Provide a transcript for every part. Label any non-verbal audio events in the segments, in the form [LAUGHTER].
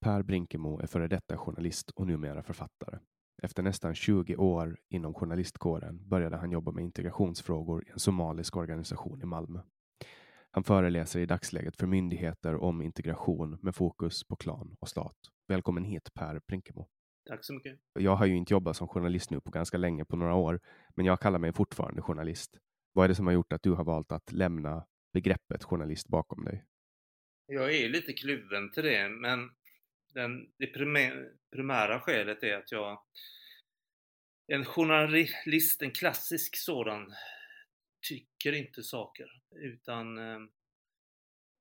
Per Brinkemo är före detta journalist och numera författare. Efter nästan 20 år inom journalistkåren började han jobba med integrationsfrågor i en somalisk organisation i Malmö. Han föreläser i dagsläget för myndigheter om integration med fokus på klan och stat. Välkommen hit Per Brinkemo. Tack så mycket. Jag har ju inte jobbat som journalist nu på ganska länge, på några år, men jag kallar mig fortfarande journalist. Vad är det som har gjort att du har valt att lämna begreppet journalist bakom dig? Jag är lite kluven till det, men den, det primära skälet är att jag en journalist, en klassisk sådan, tycker inte saker utan eh,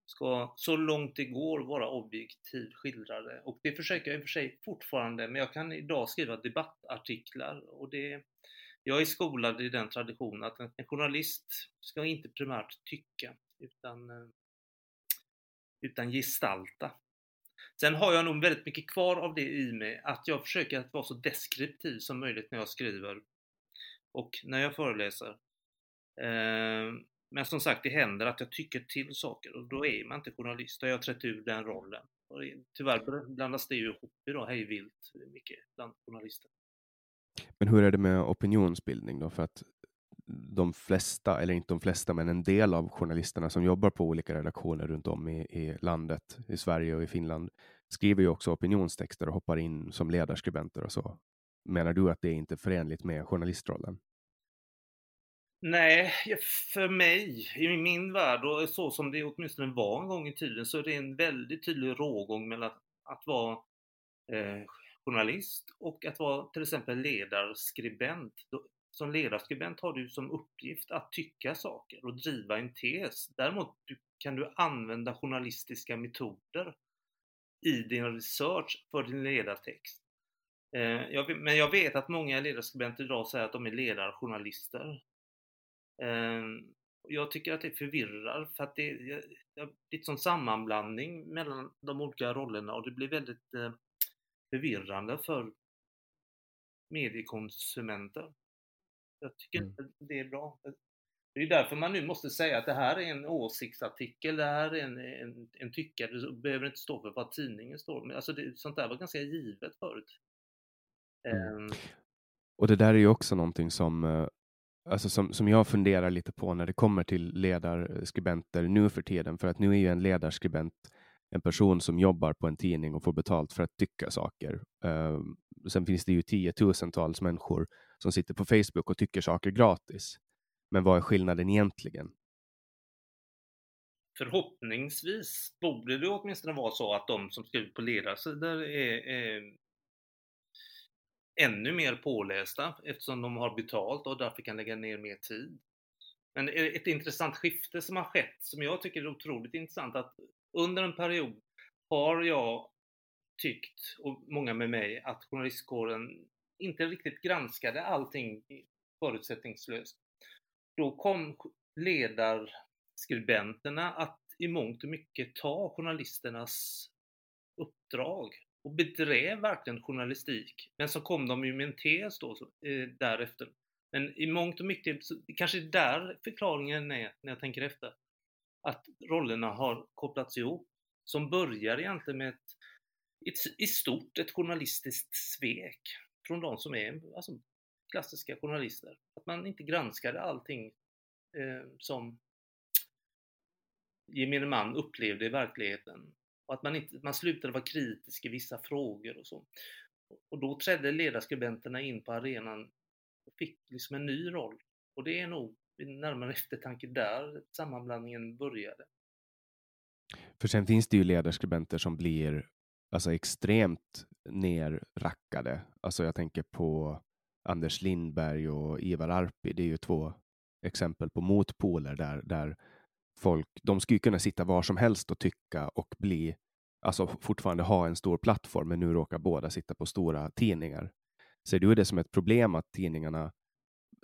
ska så långt det går vara objektiv skildrare. Och det försöker jag i och för sig fortfarande, men jag kan idag skriva debattartiklar och det jag är skolad i den traditionen att en journalist ska inte primärt tycka utan, eh, utan gestalta. Sen har jag nog väldigt mycket kvar av det i mig, att jag försöker att vara så deskriptiv som möjligt när jag skriver och när jag föreläser. Eh, men som sagt, det händer att jag tycker till saker och då är man inte journalist. Då har jag trätt ur den rollen. Och tyvärr blandas det ju ihop idag hej vilt mycket bland journalister. Men hur är det med opinionsbildning då? För att de flesta, eller inte de flesta, men en del av journalisterna som jobbar på olika redaktioner runt om i, i landet, i Sverige och i Finland, skriver ju också opinionstexter och hoppar in som ledarskribenter och så. Menar du att det är inte förenligt med journalistrollen? Nej, för mig, i min värld och så som det åtminstone var en gång i tiden, så är det en väldigt tydlig rågång mellan att vara eh, journalist och att vara till exempel ledarskribent som ledarskribent har du som uppgift att tycka saker och driva en tes. Däremot kan du använda journalistiska metoder i din research för din ledartext. Eh, men jag vet att många ledarskribenter idag säger att de är ledarjournalister. Ehm, jag tycker att det förvirrar för att det, är en sån sammanblandning mellan de olika rollerna och det blir väldigt eh, förvirrande för mediekonsumenter. Jag tycker mm. inte det är bra. Det är därför man nu måste säga att det här är en åsiktsartikel, det här är en, en, en tyckare, det behöver inte stå för vad tidningen står. Men alltså det, sånt där var ganska givet förut. Mm. Um, och det där är ju också någonting som uh, alltså som, som jag funderar lite på när det kommer till ledarskribenter nu för tiden, för att nu är ju en ledarskribent en person som jobbar på en tidning och får betalt för att tycka saker. Uh, sen finns det ju tiotusentals människor som sitter på Facebook och tycker saker gratis. Men vad är skillnaden egentligen? Förhoppningsvis borde det åtminstone vara så att de som skriver på ledarsidor är, är ännu mer pålästa eftersom de har betalt och därför kan lägga ner mer tid. Men ett intressant skifte som har skett, som jag tycker är otroligt intressant, att under en period har jag tyckt, och många med mig, att journalistkåren inte riktigt granskade allting förutsättningslöst. Då kom ledarskribenterna att i mångt och mycket ta journalisternas uppdrag och bedrev verkligen journalistik. Men så kom de ju med en tes då eh, därefter. Men i mångt och mycket, så, kanske där förklaringen är när jag tänker efter. Att rollerna har kopplats ihop. Som börjar egentligen med ett, ett, i stort ett journalistiskt svek från de som är alltså, klassiska journalister. Att man inte granskade allting eh, som gemene man upplevde i verkligheten. Och att man, inte, man slutade vara kritisk i vissa frågor och så. Och då trädde ledarskribenterna in på arenan och fick liksom en ny roll. Och det är nog vid närmare [LAUGHS] eftertanke där sammanblandningen började. För sen finns det ju ledarskribenter som blir alltså extremt nerrackade. Alltså jag tänker på Anders Lindberg och Ivar Arpi. Det är ju två exempel på motpoler där, där folk, de skulle kunna sitta var som helst och tycka och bli, alltså fortfarande ha en stor plattform, men nu råkar båda sitta på stora tidningar. Ser du det som ett problem att tidningarna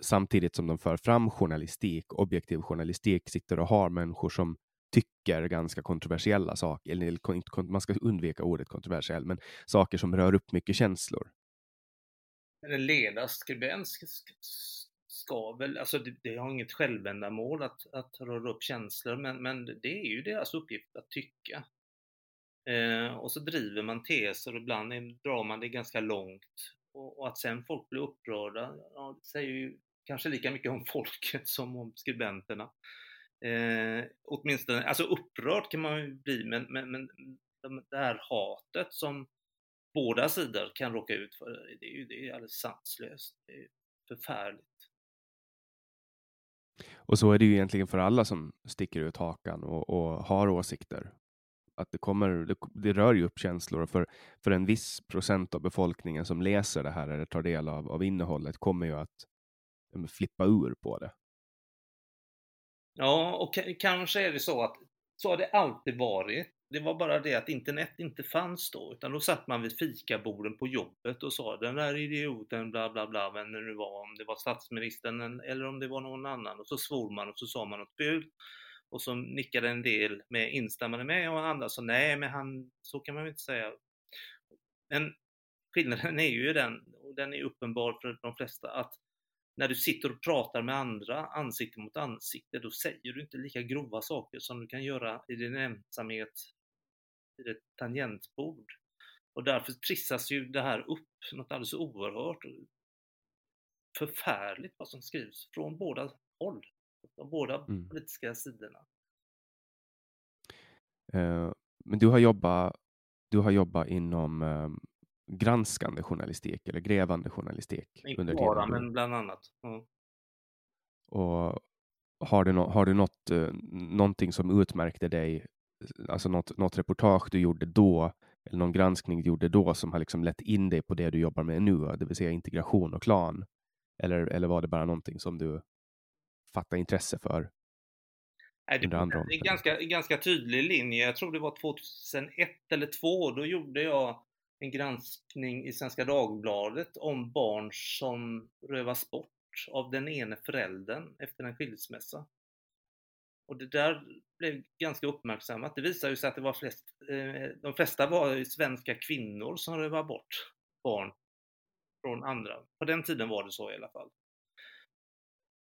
samtidigt som de för fram journalistik, objektiv journalistik, sitter och har människor som tycker ganska kontroversiella saker, eller man ska undvika ordet kontroversiell, men saker som rör upp mycket känslor. En ledarskribent ska väl, alltså det, det har inget självändamål att, att röra upp känslor, men, men det är ju deras uppgift att tycka. Eh, och så driver man teser och ibland drar man det ganska långt. Och, och att sen folk blir upprörda, ja, det säger ju kanske lika mycket om [LAUGHS] folket som om skribenterna. Eh, åtminstone, alltså upprörd kan man ju bli, men, men, men det här hatet som båda sidor kan råka ut för, det är ju det är alldeles sanslöst. Det är förfärligt. Och så är det ju egentligen för alla som sticker ut hakan och, och har åsikter. Att det, kommer, det, det, rör ju upp känslor och för, för en viss procent av befolkningen som läser det här eller tar del av, av innehållet kommer ju att flippa ur på det. Ja, och kanske är det så att så har det alltid varit. Det var bara det att internet inte fanns då, utan då satt man vid fikaborden på jobbet och sa den där idioten, bla bla bla, vem det nu var, om det var statsministern eller om det var någon annan. Och så svor man och så sa man något fult. Och så nickade en del med instämmande med och andra sa nej, men han, så kan man väl inte säga. Men skillnaden är ju den, och den är uppenbar för de flesta, att när du sitter och pratar med andra ansikte mot ansikte, då säger du inte lika grova saker som du kan göra i din ensamhet vid ett tangentbord. Och därför trissas ju det här upp något alldeles oerhört förfärligt vad som skrivs från båda håll, de båda mm. politiska sidorna. Uh, men du har jobbat, du har jobbat inom um, granskande journalistik eller grävande journalistik? Inte under bara, men bland annat. Mm. Och har du, no har du något, uh, någonting som utmärkte dig, alltså något, något reportage du gjorde då, eller någon granskning du gjorde då som har liksom lett in dig på det du jobbar med nu, det vill säga integration och klan? Eller, eller var det bara någonting som du fattade intresse för? Nej, det är en ganska, ganska tydlig linje. Jag tror det var 2001 eller 2002, då gjorde jag en granskning i Svenska Dagbladet om barn som rövas bort av den ene föräldern efter en skilsmässa. Och det där blev ganska uppmärksammat. Det visade sig att det var flest, eh, de flesta var svenska kvinnor som rövade bort barn från andra. På den tiden var det så i alla fall.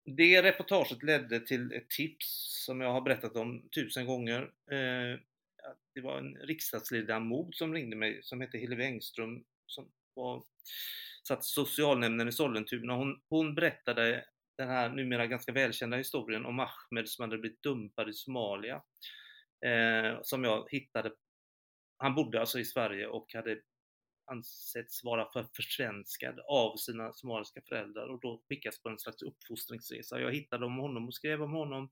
Det reportaget ledde till ett tips som jag har berättat om tusen gånger. Eh, det var en riksdagsledamot som ringde mig som hette Hillevi Engström som var, satt i socialnämnden i Sollentuna. Hon, hon berättade den här numera ganska välkända historien om Ahmed som hade blivit dumpad i Somalia. Eh, som jag hittade. Han bodde alltså i Sverige och hade ansetts vara för försvenskad av sina somaliska föräldrar och då skickas på en slags uppfostringsresa. Jag hittade om honom och skrev om honom.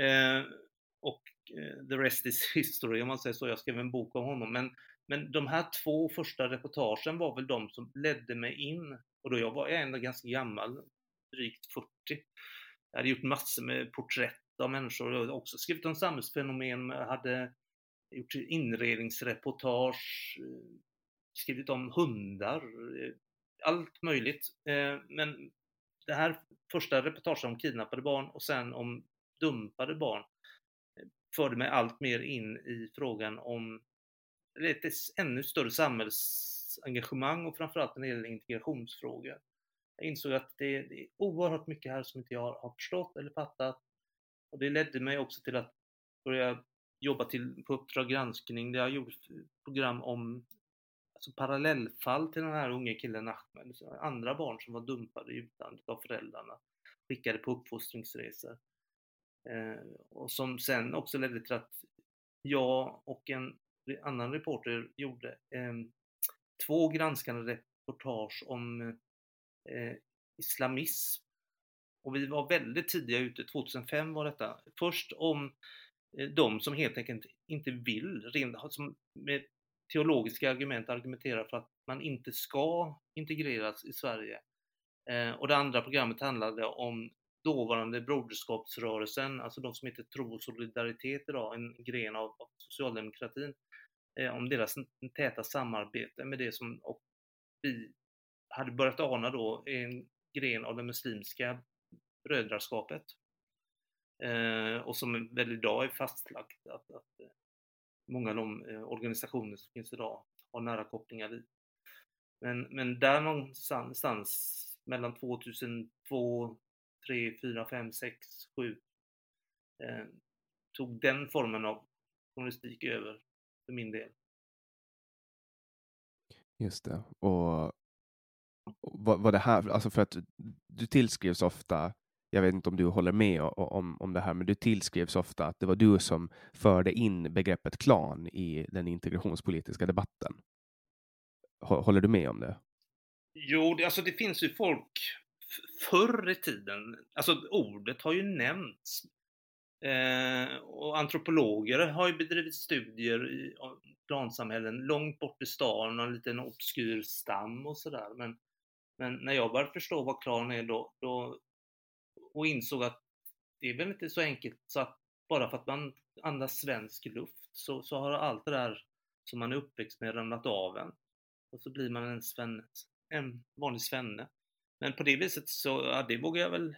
Eh, och Eh, the rest is [LAUGHS] history om man säger så. Jag skrev en bok om honom. Men, men de här två första reportagen var väl de som ledde mig in. Och då jag var jag ändå ganska gammal, drygt 40. Jag hade gjort massor med porträtt av människor. Jag hade också skrivit om samhällsfenomen. Jag hade gjort inredningsreportage, eh, skrivit om hundar, eh, allt möjligt. Men det här första reportaget om kidnappade barn och sen om dumpade barn förde mig allt mer in i frågan om ett ännu större samhällsengagemang och framförallt när det gäller integrationsfrågor. Jag insåg att det är oerhört mycket här som inte jag har förstått eller fattat. Och det ledde mig också till att börja jobba till, på Uppdrag granskning där jag gjorde program om alltså parallellfall till den här unge killen Ahmed. Alltså andra barn som var dumpade i utlandet av föräldrarna, skickade på uppfostringsresor. Eh, och som sen också ledde till att jag och en annan reporter gjorde eh, två granskande reportage om eh, islamism. Och vi var väldigt tidiga ute, 2005 var detta. Först om de som helt enkelt inte vill, som med teologiska argument argumenterar för att man inte ska integreras i Sverige. Och det andra programmet handlade om dåvarande Broderskapsrörelsen, alltså de som heter Tro och Solidaritet idag, en gren av, av socialdemokratin, eh, om deras täta samarbete med det som och vi hade börjat ana då en gren av det muslimska brödraskapet. Eh, och som väl idag är fastlagt att, att eh, många av de eh, organisationer som finns idag har nära kopplingar dit. Men, men där någonstans mellan 2002, 3, 4, 5, 6, 7 eh, tog den formen av journalistik över för min del. Just det. Och vad, vad det här, alltså för att du tillskrivs ofta jag vet inte om du håller med om, om det här, men du tillskrivs ofta att det var du som förde in begreppet klan i den integrationspolitiska debatten. Håller du med om det? Jo, det, alltså det finns ju folk förr i tiden, alltså ordet har ju nämnts. Eh, och antropologer har ju bedrivit studier i plansamhällen långt bort i stan, och en liten obskyr stam och sådär. Men, men när jag började förstå vad klan är då, då och insåg att det är väl inte så enkelt så att bara för att man andas svensk luft så, så har allt det där som man är uppväxt med ramlat av en. Och så blir man en, svenne, en vanlig svenne. Men på det viset så, ja, det vågar jag väl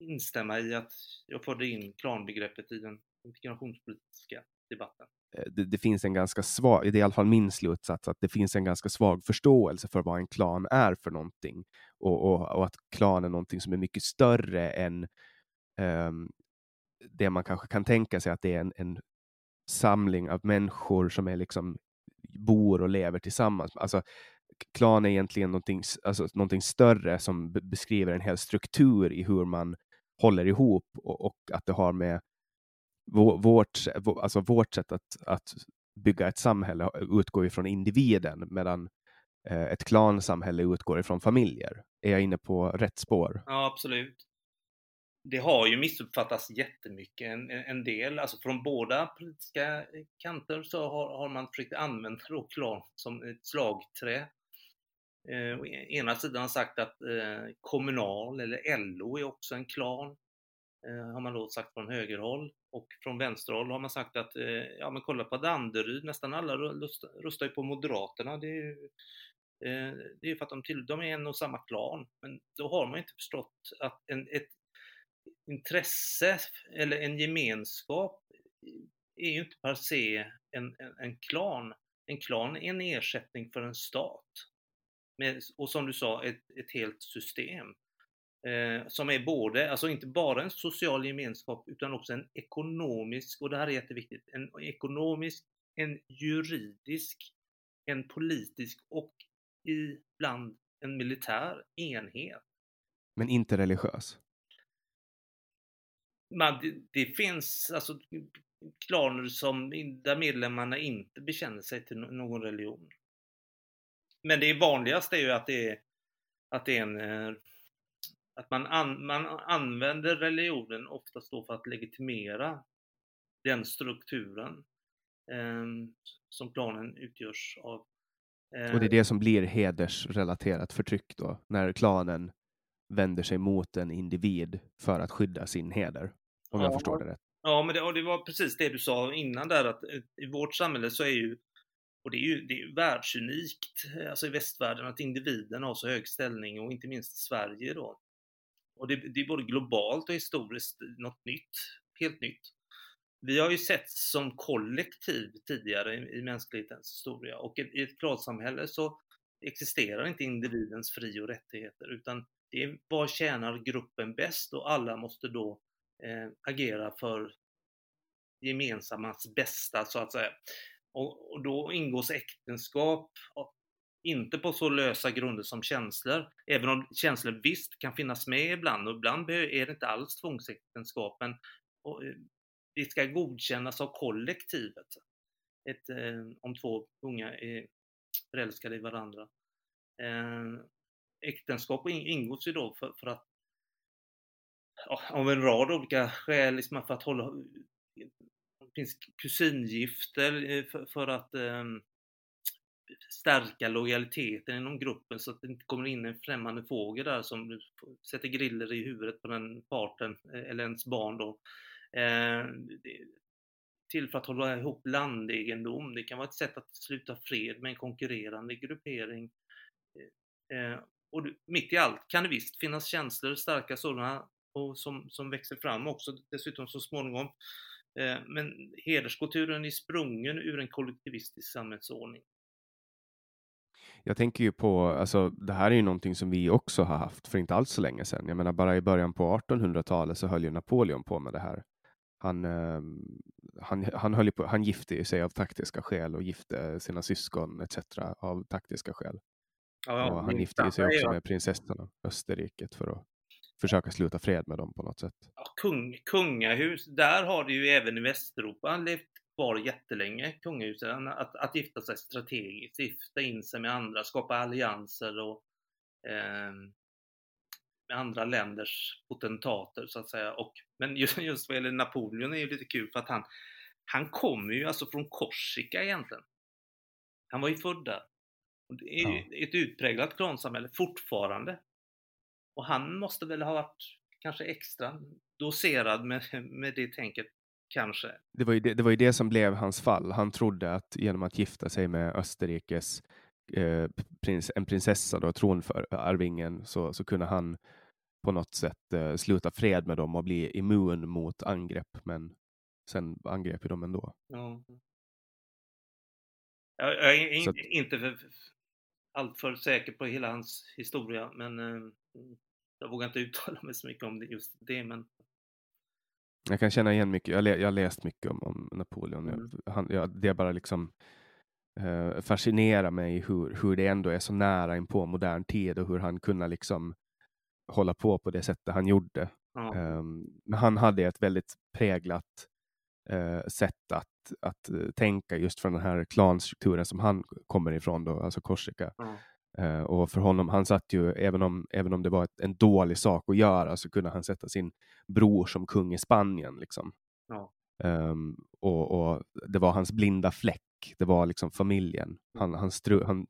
instämma i att jag förde in klanbegreppet i den integrationspolitiska debatten. Eh, det, det, finns en ganska svag, det är i alla fall min slutsats, att det finns en ganska svag förståelse för vad en klan är för någonting och, och, och att klan är någonting som är mycket större än um, det man kanske kan tänka sig att det är en, en samling av människor som är liksom bor och lever tillsammans. Alltså, klan är egentligen någonting, alltså, någonting större som beskriver en hel struktur i hur man håller ihop och, och att det har med vårt, alltså vårt sätt att, att bygga ett samhälle utgår ifrån individen medan eh, ett klansamhälle utgår ifrån familjer. Är jag inne på rätt spår? Ja, absolut. Det har ju missuppfattats jättemycket en, en del, alltså från båda politiska eh, kanter så har, har man försökt använda då klan som ett slagträ. Eh, å e, ena sidan har sagt att eh, Kommunal eller LO är också en klan. Eh, har man då sagt från högerhåll. Och från vänsterhåll har man sagt att, eh, ja men kolla på Danderyd, nästan alla röstar ju på Moderaterna. Det är ju eh, det är för att de, till, de är en och samma klan. Men då har man inte förstått att en, ett intresse eller en gemenskap är ju inte per se en, en, en klan. En klan är en ersättning för en stat. Med, och som du sa, ett, ett helt system eh, som är både, alltså inte bara en social gemenskap utan också en ekonomisk, och det här är jätteviktigt, en ekonomisk, en juridisk, en politisk och ibland en militär enhet. Men inte religiös? Man, det, det finns alltså klaner som, där medlemmarna inte bekänner sig till någon religion. Men det vanligaste är ju att det är, att det är en eh, att man, an, man använder religionen oftast då för att legitimera den strukturen eh, som klanen utgörs av. Eh, och det är det som blir hedersrelaterat förtryck då, när klanen vänder sig mot en individ för att skydda sin heder, om ja, jag förstår det rätt. Ja, men det, det, var precis det du sa innan där, att eh, i vårt samhälle så är ju, och det är ju, det är världsunikt, eh, alltså i västvärlden, att individen har så hög ställning och inte minst i Sverige då. Och det, det är både globalt och historiskt något nytt, helt nytt. Vi har ju sett som kollektiv tidigare i, i mänsklighetens historia och i, i ett klansamhälle så existerar inte individens fri och rättigheter utan det är vad tjänar gruppen bäst och alla måste då eh, agera för gemensammas bästa så att säga. Och, och då ingås äktenskap inte på så lösa grunder som känslor, även om känslor visst kan finnas med ibland och ibland är det inte alls tvångsäktenskap, men det eh, ska godkännas av kollektivet. Ett, eh, om två unga är förälskade i varandra. Eh, äktenskap ingås ju då för, för att ja, av en rad olika skäl, liksom för att hålla finns kusingifter eh, för, för att ehm, stärka lojaliteten inom gruppen så att det inte kommer in en främmande fågel där som sätter griller i huvudet på den parten, eh, eller ens barn då. Eh, till för att hålla ihop landegendom. Det kan vara ett sätt att sluta fred med en konkurrerande gruppering. Eh, eh och mitt i allt kan det visst finnas känslor, starka sådana, och som, som växer fram också dessutom så småningom. Eh, men hederskulturen är sprungen ur en kollektivistisk samhällsordning. Jag tänker ju på, alltså det här är ju någonting som vi också har haft för inte alls så länge sedan. Jag menar bara i början på 1800-talet så höll ju Napoleon på med det här. Han, eh, han, han, höll på, han gifte sig av taktiska skäl och gifte sina syskon etc. av taktiska skäl. Ja, och han gifte sig också med prinsessan av Österriket för att försöka sluta fred med dem på något sätt. Ja, kung, kungahus, där har det ju även i Västeuropa levt kvar jättelänge, kungahuset, att, att gifta sig strategiskt, gifta in sig med andra, skapa allianser och eh, med andra länders potentater så att säga. Och, men just, [LAUGHS] just vad gäller Napoleon är ju lite kul för att han, han kommer ju alltså från Korsika egentligen. Han var ju född där. Det är ja. ett utpräglat klansamhälle fortfarande. Och han måste väl ha varit kanske extra doserad med, med det tänket kanske. Det var, ju det, det var ju det som blev hans fall. Han trodde att genom att gifta sig med Österrikes eh, prins, en prinsessa, då, tronarvingen, så, så kunde han på något sätt eh, sluta fred med dem och bli immun mot angrepp. Men sen angrep ju de ändå. Ja. Jag, jag är in, att, inte för, alltför säker på hela hans historia, men eh, jag vågar inte [LAUGHS] uttala mig så mycket om det, just det. Men jag kan känna igen mycket. Jag, jag har läst mycket om, om Napoleon. Mm. Han, jag, det bara liksom eh, fascinerar mig hur, hur det ändå är så nära in på modern tid och hur han kunde liksom hålla på på det sättet han gjorde. Mm. Um, men han hade ett väldigt präglat uh, sätt att, att uh, tänka just från den här klanstrukturen som han kommer ifrån, då, alltså Korsika. Mm. Uh, och för honom, han satt ju, även om, även om det var ett, en dålig sak att göra, så kunde han sätta sin bror som kung i Spanien. Liksom. Ja. Um, och, och, Det var hans blinda fläck, det var liksom familjen. Mm. Han, han, stru, han,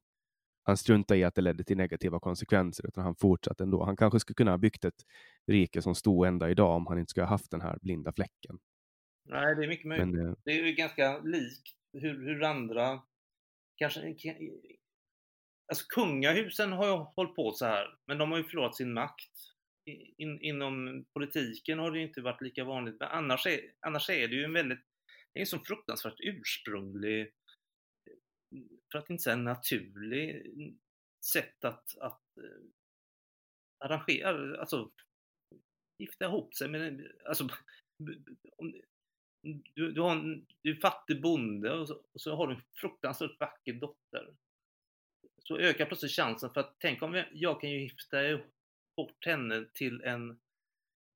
han struntade i att det ledde till negativa konsekvenser, utan han fortsatte ändå. Han kanske skulle kunna ha byggt ett rike som stod ända idag om han inte skulle ha haft den här blinda fläcken. Nej, det är mycket möjligt. Men, uh, det är ju ganska likt hur, hur andra kanske Alltså kungahusen har ju hållit på så här, men de har ju förlorat sin makt. In, inom politiken har det inte varit lika vanligt, men annars är, annars är det ju en väldigt, det är en så fruktansvärt ursprunglig, för att inte säga naturlig, sätt att, att äh, arrangera, alltså gifta ihop sig med, alltså om, du, du, har en, du är fattig bonde och så, och så har du en fruktansvärt vacker dotter så ökar plötsligt chansen för att tänk om jag kan ju gifta bort henne till en,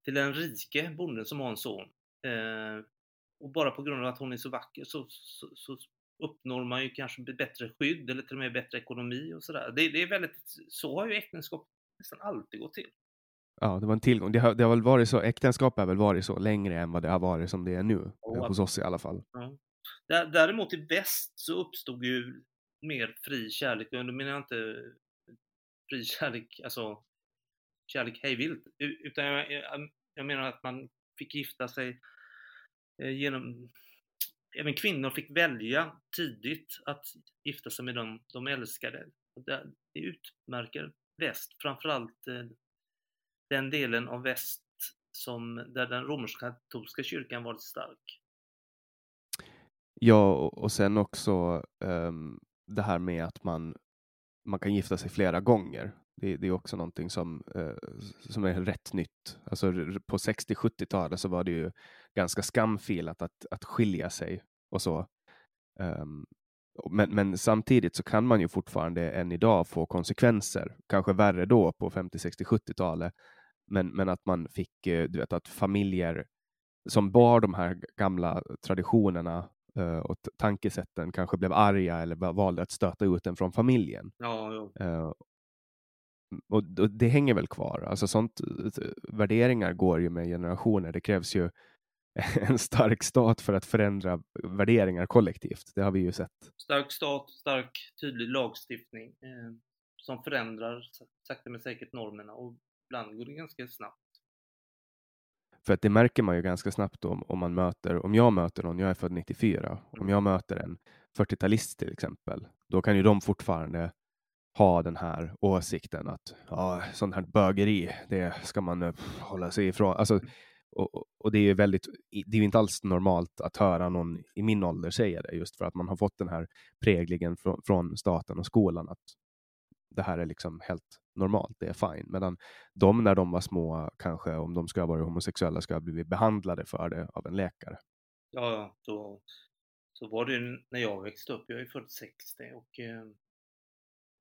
till en rike bonde som har en son. Eh, och bara på grund av att hon är så vacker så, så, så uppnår man ju kanske bättre skydd eller till och med bättre ekonomi och sådär. Det, det är väldigt, så har ju äktenskap nästan alltid gått till. Ja, det var en tillgång. Det har, det har väl varit så, äktenskap har väl varit så längre än vad det har varit som det är nu, oh, hos oss i alla fall. Ja. Däremot i väst så uppstod ju mer fri kärlek, och då menar jag inte fri kärlek, alltså kärlek hejvilt, utan jag, jag, jag menar att man fick gifta sig eh, genom Även kvinnor fick välja tidigt att gifta sig med dem de älskade. Det, det utmärker väst, framförallt eh, den delen av väst som, där den romersk-katolska kyrkan varit stark. Ja, och sen också um, det här med att man, man kan gifta sig flera gånger. Det, det är också någonting som, uh, som är rätt nytt. Alltså, på 60-70-talet så var det ju ganska skamfilat att, att skilja sig och så. Um, men, men, samtidigt så kan man ju fortfarande än idag få konsekvenser, kanske värre då på 50, 60, 70-talet. Men, men att man fick, eh, du vet, att familjer som bar de här gamla traditionerna uh, och tankesätten kanske blev arga eller valde att stöta ut den från familjen. Ja, ja. Uh, och, och, det hänger väl kvar. Alltså sånt, värderingar går ju med generationer. Det krävs ju [LAUGHS] en stark stat för att förändra värderingar kollektivt. Det har vi ju sett. Stark stat, stark tydlig lagstiftning eh, som förändrar sakta men säkert normerna och ibland går det ganska snabbt. För att det märker man ju ganska snabbt om, om man möter, om jag möter någon, jag är född 94, om jag möter en 40-talist till exempel, då kan ju de fortfarande ha den här åsikten att ja, sånt här bögeri, det ska man hålla sig ifrån. Alltså, och, och, det är väldigt, det är inte alls normalt att höra någon i min ålder säga det, just för att man har fått den här präglingen från, från staten och skolan att det här är liksom helt normalt, det är fine. Medan de när de var små, kanske om de ska ha varit homosexuella, ska ha blivit behandlade för det av en läkare. Ja, då, så var det när jag växte upp. Jag är född 60 och, eh,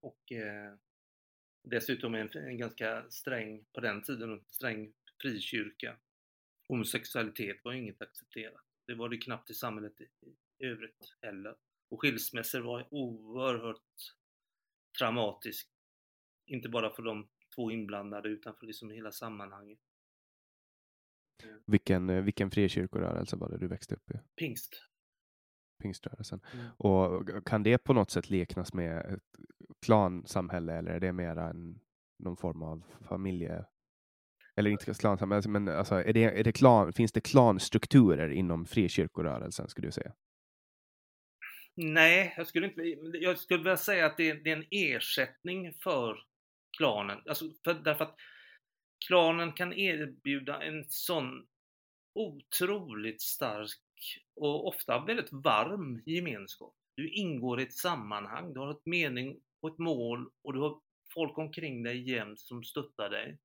och eh, dessutom en, en ganska sträng, på den tiden, sträng frikyrka. Homosexualitet var inget accepterat. Det var det knappt i samhället i, i övrigt heller. Och skilsmässor var oerhört traumatiskt. Inte bara för de två inblandade utan för liksom hela sammanhanget. Vilken, eh, vilken frikyrkorörelse var det du växte upp i? Pingst. Pingströrelsen. Mm. Och kan det på något sätt liknas med ett klansamhälle eller är det mera en, någon form av familje eller inte klansamhälle, men alltså, är det, är det klan, finns det klanstrukturer inom frikyrkorörelsen, skulle du säga? Nej, jag skulle, inte, jag skulle vilja säga att det det är en ersättning för klanen. Alltså för, därför att klanen kan erbjuda en sån otroligt stark och ofta väldigt varm gemenskap. Du ingår i ett sammanhang, du har ett mening och ett mål och du har folk omkring dig jämt som stöttar dig.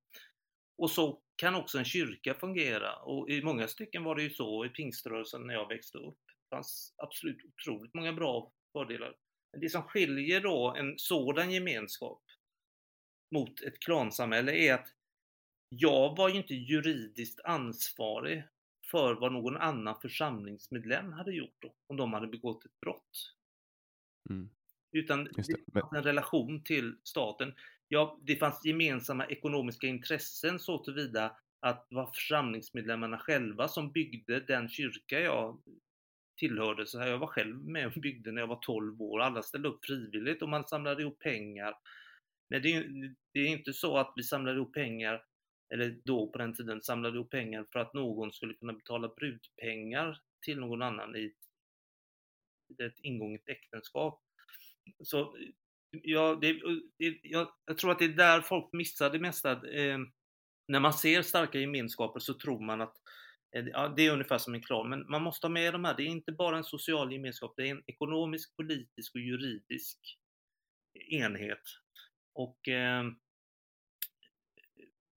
Och så kan också en kyrka fungera och i många stycken var det ju så i pingströrelsen när jag växte upp. Det fanns absolut otroligt många bra fördelar. Men det som skiljer då en sådan gemenskap mot ett klansamhälle är att jag var ju inte juridiskt ansvarig för vad någon annan församlingsmedlem hade gjort då, om de hade begått ett brott. Mm. Utan det, Men... en relation till staten ja, det fanns gemensamma ekonomiska intressen så tillvida att det var församlingsmedlemmarna själva som byggde den kyrka jag tillhörde. Så här, jag var själv med och byggde när jag var 12 år. Alla ställde upp frivilligt och man samlade ihop pengar. Men det är, det är inte så att vi samlade ihop pengar, eller då på den tiden samlade ihop pengar för att någon skulle kunna betala brudpengar till någon annan i ett ingånget äktenskap. Så ja, det, det, jag, jag, tror att det är där folk missar det mesta. Eh, när man ser starka gemenskaper så tror man att eh, ja, det är ungefär som en klan, men man måste ha med de här. Det är inte bara en social gemenskap, det är en ekonomisk, politisk och juridisk enhet. Och eh,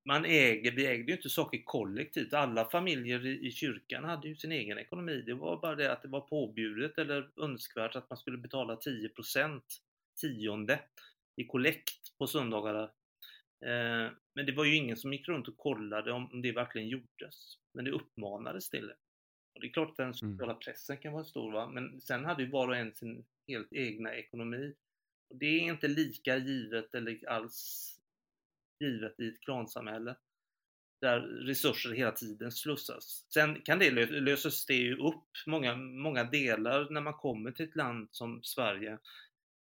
man äger, vi ägde ju inte saker kollektivt. Alla familjer i, i kyrkan hade ju sin egen ekonomi. Det var bara det att det var påbjudet eller önskvärt att man skulle betala 10% tionde i kollekt på söndagarna Eh, men det var ju ingen som gick runt och kollade om det verkligen gjordes. Men det uppmanades till det. Och det är klart att den Mm. sociala pressen kan vara stor, va? men sen hade ju var och en sin helt egna ekonomi. Och det är inte lika givet eller alls givet i ett klansamhälle där resurser hela tiden slussas. Sen kan det lö- lösas det ju upp många, många delar när man kommer till ett land som Sverige.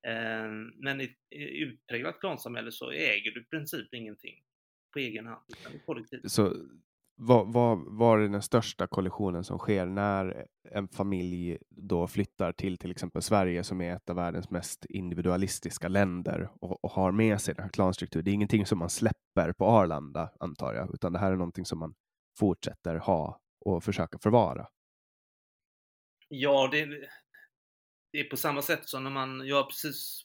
Eh, Men i ett utpräglat klansamhälle så äger du i princip ingenting på egen hand, utan kollektivt. Så vad, vad var är den största kollisionen som sker när en familj då flyttar till till exempel Sverige som är ett av världens mest individualistiska länder och, och har med sig den här klanstrukturen? Det är ingenting som man släpper på Arlanda antar jag, utan det här är någonting som man fortsätter ha och försöka förvara. Ja, det, det är på samma sätt som när man, jag har precis,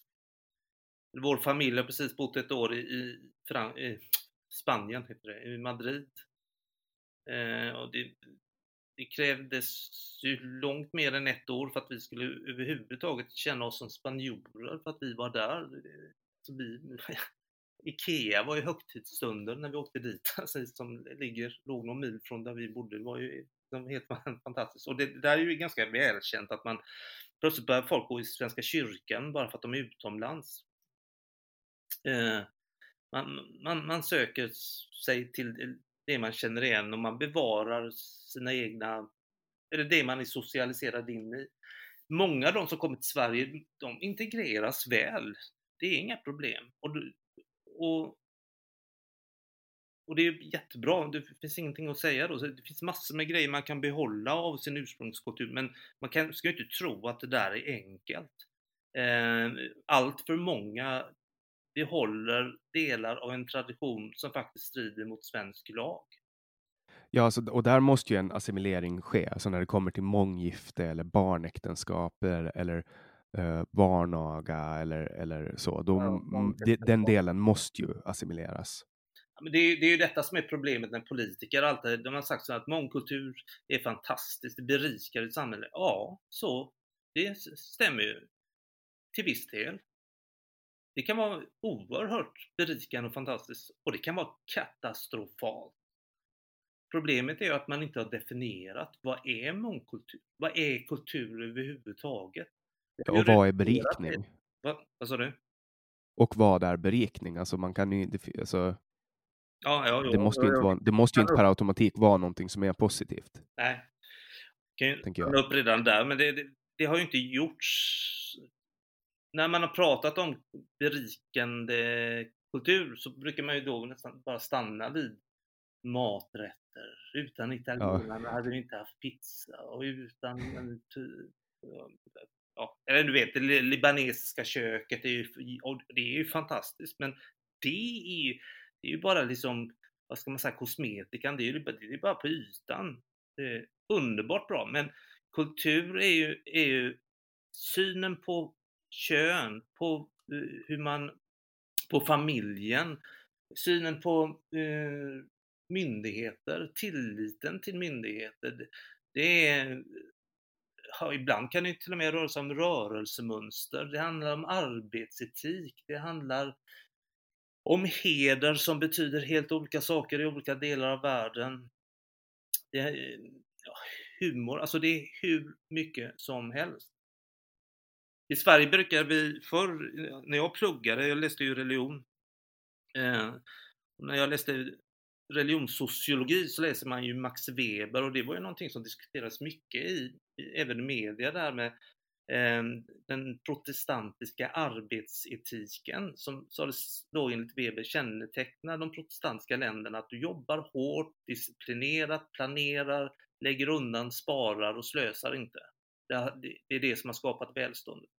vår familj har precis bott ett år i, i, Fran, i Spanien, heter det, i Madrid. Eh, och det, det krävdes ju långt mer än ett år för att vi skulle överhuvudtaget känna oss som spanjorer för att vi var där. Så vi, [LAUGHS] Ikea var ju högtidsstunden när vi åkte dit, [LAUGHS] alltså, som ligger, låg någon mil från där vi bodde. Det var ju liksom helt fantastiskt. Och det, det där är ju ganska välkänt att man plötsligt börjar folk gå i Svenska kyrkan bara för att de är utomlands. Eh, man, man, man söker sig till det man känner igen och man bevarar sina egna, eller det man är socialiserad in i. Många av de som kommer till Sverige, de integreras väl. Det är inga problem. Och, och, och det är jättebra, det finns ingenting att säga då. Det finns massor med grejer man kan behålla av sin ursprungskultur, men man kan, ska ju inte tro att det där är enkelt. Eh, allt för många behåller delar av en tradition som faktiskt strider mot svensk lag. Ja, alltså, och där måste ju en assimilering ske, alltså när det kommer till månggifte eller barnäktenskap eller, uh, barnaga eller, eller så. Då, Ja, de, den delen måste ju assimileras. Men det, är, det är ju detta som är problemet när politiker alltid, de har sagt så att mångkultur är fantastiskt, det berikar ett samhälle. Ja, så det stämmer ju till viss del. Det kan vara oerhört berikande och fantastiskt och det kan vara katastrofalt. Problemet är ju att man inte har definierat vad är mångkultur? Vad är kultur överhuvudtaget? Och vad är berikning? Vad, vad sa du? Och vad är berikning? Alltså man kan ju alltså, ja, ja, det måste ju inte, vara, det måste inte per automatik vara någonting som är positivt. Nej. Kan ju jag. upp redan där, men det, det, det har ju inte gjorts när man har pratat om berikande kultur så brukar man ju då nästan bara stanna vid maträtter. Utan italienarna ja. hade vi inte haft pizza och utan ja, eller du vet, det libanesiska köket, är ju, det är ju fantastiskt, men det är ju, det är ju bara liksom, vad ska man säga, kosmetikan, det är ju det är bara på ytan. Det är underbart bra, men kultur är ju, är ju synen på kön, på eh, hur man, på familjen, synen på eh, myndigheter, tilliten till myndigheter. Det är, ja, ibland kan det till och med röra sig om rörelsemönster, det handlar om arbetsetik, det handlar om heder som betyder helt olika saker i olika delar av världen. Det är, ja, humor, alltså det är hur mycket som helst. I Sverige brukar vi förr, när jag pluggade, jag läste ju religion, eh, när jag läste religionssociologi så läser man ju Max Weber och det var ju någonting som diskuterades mycket i, även i media där med eh, den protestantiska arbetsetiken som sades då enligt Weber känneteckna de protestantiska länderna att du jobbar hårt, disciplinerat, planerar, lägger undan, sparar och slösar inte. Det är det som har skapat välståndet.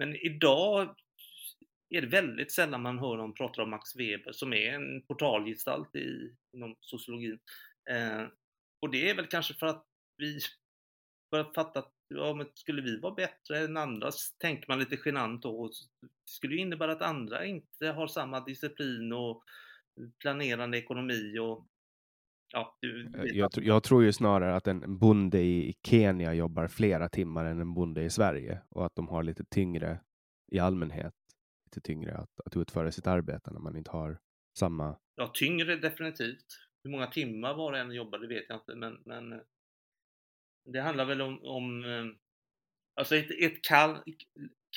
Men idag är det väldigt sällan man hör någon prata om Max Weber som är en portalgestalt i, inom sociologin. Eh, och det är väl kanske för att vi börjat fatta att ja, men skulle vi vara bättre än andra, tänker man lite genant då. Det skulle ju innebära att andra inte har samma disciplin och planerande ekonomi och Ja, du, jag, jag, tror ju snarare att en bonde i Kenya jobbar flera timmar än en bonde i Sverige och att de har lite tyngre i allmänhet, lite tyngre att, att utföra sitt arbete när man inte har samma? Ja, tyngre definitivt. Hur många timmar var och en jobbade vet jag inte, men, men eh, det handlar väl om, om eh, alltså ett, ett kall,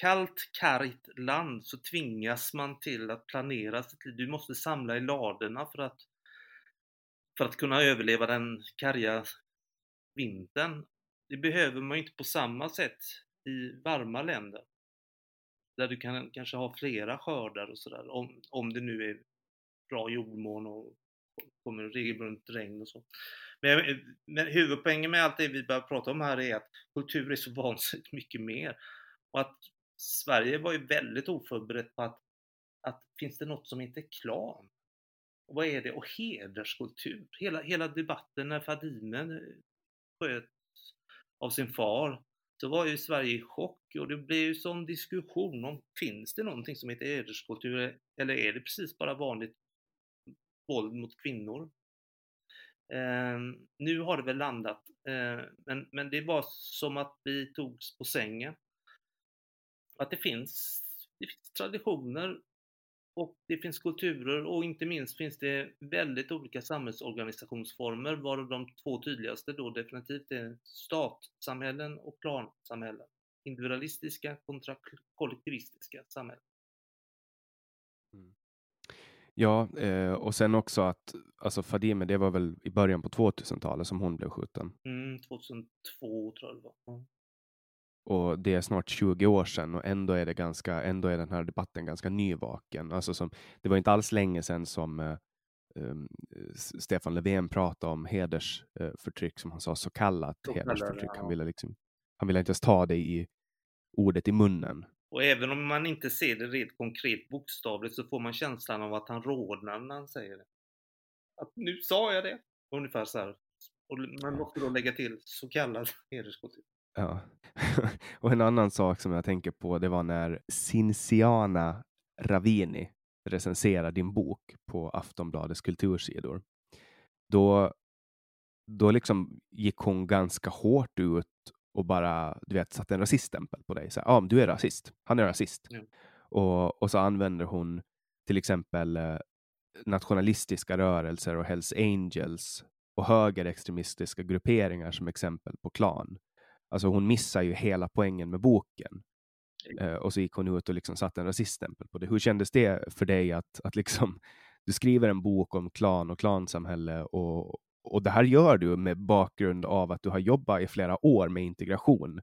kallt, kargt land så tvingas man till att planera sitt liv. Du måste samla i ladorna för att, för att kunna överleva den karga vintern. Det behöver man inte på samma sätt i varma länder. Där du kan kanske ha flera skördar och sådär, om, om det nu är bra jordmån och kommer regelbundet regn och så. Men, men huvudpoängen med allt det vi börjar prata om här är att kultur är så [LAUGHS] vansinnigt mycket mer. Och att Sverige var ju väldigt oförberett på att, att finns det något som heter klan? Och vad är det? Och hederskultur. Hela, hela debatten när Fadime eh, sköts av sin far så var ju Sverige i chock och det blev ju sån diskussion om finns det någonting som heter hederskultur eller är det precis bara vanligt våld mot kvinnor? Eh, nu har det väl landat, eh, men, men det var som att vi togs på sängen. Att det finns, det finns traditioner och det finns kulturer och inte minst finns det väldigt olika samhällsorganisationsformer varav de två tydligaste då definitivt är statsamhällen och plansamhällen. Individualistiska kontra kollektivistiska samhällen. Mm. Ja, eh, och sen också att alltså Fadime, det var väl i början på 2000-talet som hon blev skjuten? Mm, 2002 tror jag det var. Mm. Och det är snart 20 år sedan och ändå är det ganska, ändå är den här debatten ganska nyvaken. Alltså som, det var inte alls länge sedan som eh, um, Stefan Löfven pratade om hedersförtryck, som han sa, så kallat så hedersförtryck. Han, ville liksom, han ville inte ens ta det i ordet i munnen. Och även om man inte ser det rent konkret bokstavligt så får man känslan av att han rodnar när han säger det. Att nu sa jag det! Ungefär så här. Och man måste då lägga till så kallad hederskultur. Ja. [LAUGHS] och en annan sak som jag tänker på, det var när Cinciana Ravini recenserade din bok på Aftonbladets kultursidor. Då, då liksom gick hon ganska hårt ut och bara du vet, satte en rasiststämpel på dig. Ja, ah, du är rasist. Han är rasist. Mm. Och, och så använder hon till exempel eh, nationalistiska rörelser och Hells Angels och högerextremistiska grupperingar som exempel på klan. Alltså hon missar ju hela poängen med boken. Uh, och så gick hon ut och liksom satte en rasiststämpel på det. Hur kändes det för dig att, att liksom, du skriver en bok om klan och klansamhälle och, och det här gör du med bakgrund av att du har jobbat i flera år med integration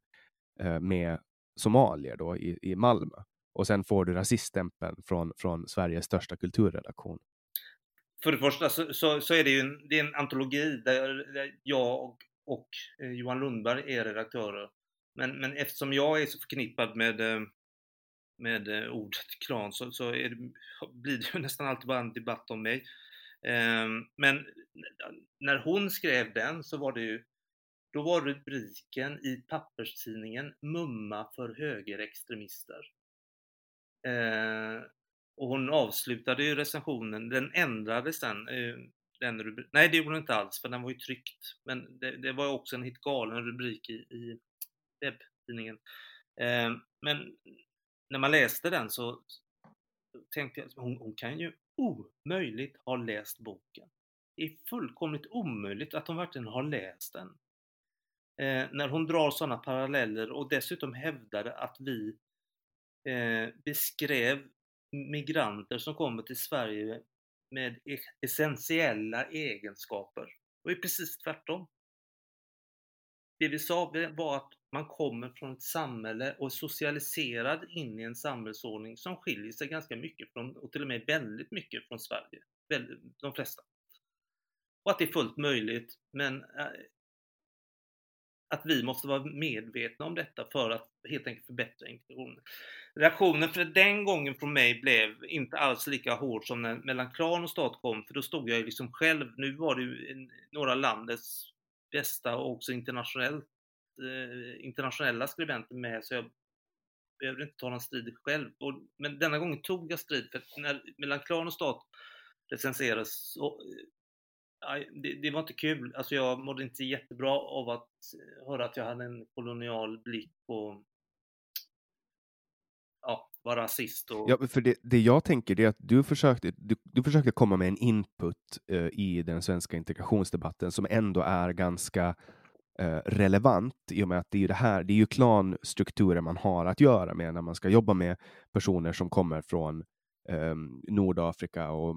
uh, med somalier då i, i Malmö. Och sen får du rasiststämpeln från, från Sveriges största kulturredaktion. För det första så, så, så är det ju en, det är en antologi där, jag och och eh, Johan Lundberg är redaktörer. Men, men eftersom jag är så förknippad med, eh, med eh, ordet klan så, så det, blir det ju [LAUGHS] nästan alltid bara en debatt om mig. Ehm, men när hon skrev den så var det ju då var rubriken i papperstidningen Mumma för högerextremister. Ehm, och hon avslutade ju recensionen, den ändrades sen ehm, den rubrik. Nej, det gjorde den inte alls, för den var ju tryckt. Men det, det var också en helt galen rubrik i, i webbtidningen. Eh, men när man läste den så tänkte jag, hon, hon kan ju omöjligt ha läst boken. Det är fullkomligt omöjligt att hon verkligen har läst den. Eh, när hon drar sådana paralleller och dessutom hävdade att vi eh, beskrev migranter som kommer till Sverige med e-, essentiella egenskaper. Det är precis tvärtom. Det vi sa var att man kommer från ett samhälle och är socialiserad in i en samhällsordning som skiljer sig ganska mycket från, och till och med väldigt mycket från Sverige. De flesta. Och att det är fullt möjligt, men äh, att vi måste vara medvetna om detta för att helt enkelt förbättra integrationen. Reaktionen för den gången från mig blev inte alls lika hård som när mellan klan och stat kom, för då stod jag ju liksom själv. Nu var det ju några landets bästa och också internationellt, eh, internationella skribenter med, så jag behövde inte ta någon strid själv. Och, men denna gången tog jag strid, för när mellan klan och stat recenserades så, eh, det, det, var inte kul. Alltså jag mådde inte jättebra av att eh, höra att jag hade en kolonial blick på ja, var rasist. Och... Ja, för det, det jag tänker det är att du försökte, du, du försökte komma med en input eh, i den svenska integrationsdebatten som ändå är ganska eh, relevant i och med att det är ju det här, det är ju klanstrukturer man har att göra med när man ska jobba med personer som kommer från um, Nordafrika och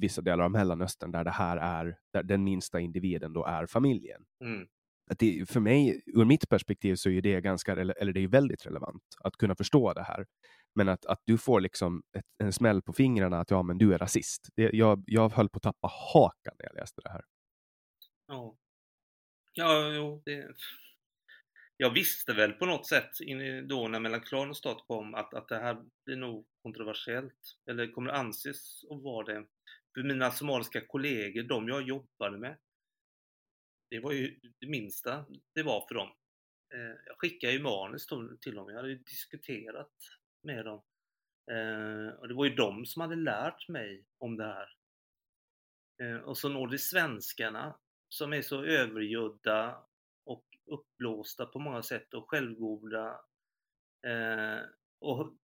vissa delar av Mellanöstern där det här är, där den minsta individen då är familjen. Mm. Att det, för mig, ur mitt perspektiv, så är det ganska, eller det är väldigt relevant att kunna förstå det här. Men att, att du får liksom ett, en smäll på fingrarna att ja, men du är rasist. Det, jag, jag höll på att tappa hakan när jag läste det här. Ja, ja jo, det... Jag visste väl på något sätt då när mellan klan och stat kom att, att det här blir nog kontroversiellt. Eller kommer anses att vara det. För mina somaliska kollegor, de jag jobbade med, det var ju det minsta det var för dem. Eh, jag skickade ju manus till dem, jag hade ju diskuterat med dem. Eh, och det var ju de som hade lärt mig om det här. Eh, och så når det svenskarna som är så övergödda och uppblåsta på många sätt och självgoda. Och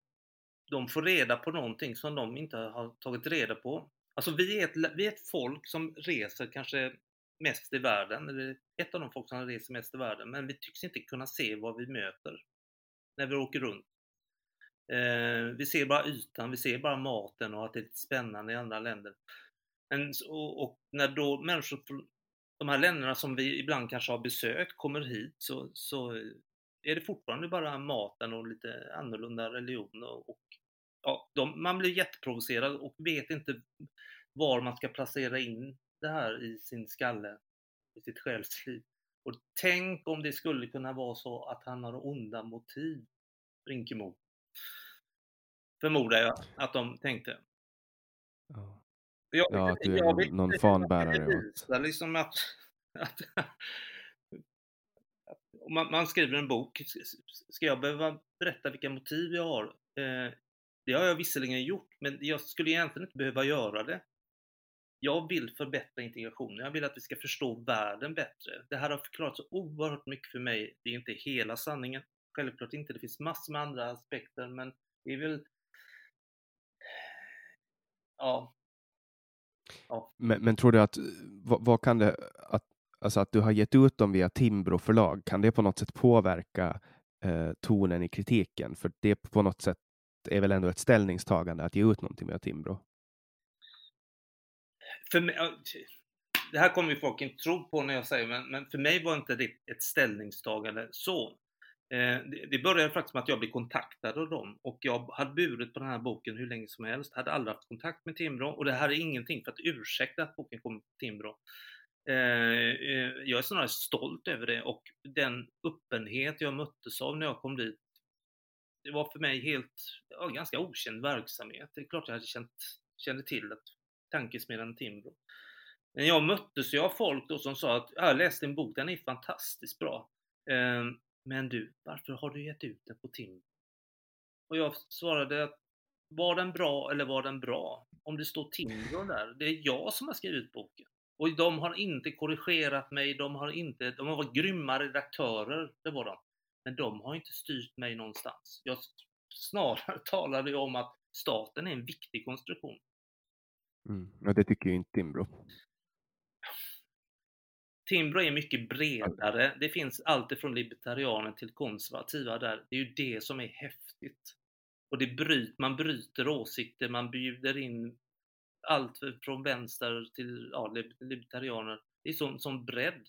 de får reda på någonting som de inte har tagit reda på. Alltså vi är ett, vi är ett folk som reser kanske mest i världen, eller ett av de folk som reser mest i världen, men vi tycks inte kunna se vad vi möter när vi åker runt. Eh, vi ser bara ytan, vi ser bara maten och att det är lite spännande i andra länder. Men, och, och, när då människor från de här länderna som vi ibland kanske har besökt kommer hit så, så är det fortfarande bara maten och lite annorlunda religion och, och ja, de, man blir jätteprovocerad och vet inte var man ska placera in det här i sin skalle, i sitt själsliv. Och tänk om det skulle kunna vara så att han har onda motiv, Brinkemo. Förmodar jag att de tänkte. Ja, jag, ja att du är jag någon fanbärare. Liksom att, att, om man, man, skriver en bok, ska jag behöva berätta vilka motiv jag har? Eh, det har jag visserligen gjort, men jag skulle egentligen inte behöva göra det jag vill förbättra integrationen. Jag vill att vi ska förstå världen bättre. Det här har förklarat så oerhört mycket för mig. Det är inte hela sanningen. Självklart inte. Det finns massor med andra aspekter, men det är väl... Ja. ja. Men, men tror du att, vad, vad, kan det, att, alltså att du har gett ut dem via Timbro förlag, kan det på något sätt påverka eh, tonen i kritiken? För det på något sätt är väl ändå ett ställningstagande att ge ut någonting med Timbro? för mig, det här kommer ju folk inte tro på när jag säger, men, men för mig var inte det ett ställningstagande så. Eh, det, började faktiskt med att jag blev kontaktad av dem och jag hade burit på den här boken hur länge som helst, hade aldrig haft kontakt med Timbro och det här är ingenting för att ursäkta att boken kom till Timbro. Eh, eh, jag är snarare stolt över det och den öppenhet jag möttes av när jag kom dit det var för mig helt, ja, ganska okänd verksamhet. Det är klart jag hade känt, kände till att tankesmedjan Timbro. Men jag möttes ju av folk då som sa att jag läste en bok, den är fantastiskt bra. Ehm, men du, varför har du gett ut den på Timbro? Och jag svarade att var den bra eller var den bra? Om det står Timbro där, det är jag som har skrivit boken. Och de har inte korrigerat mig, de har inte, de har varit grymma redaktörer, det var de. Men de har inte styrt mig någonstans. Jag snarare [LAUGHS] talade om att staten är en viktig konstruktion. Mm. Ja, det tycker ju inte Timbro. Timbro är mycket bredare. Det finns allt från libertarianer till konservativa där. Det är ju det som är häftigt. Och det bryt, man bryter åsikter, man bjuder in allt från vänster till ja, libertarianer. Det är sån, sån bredd.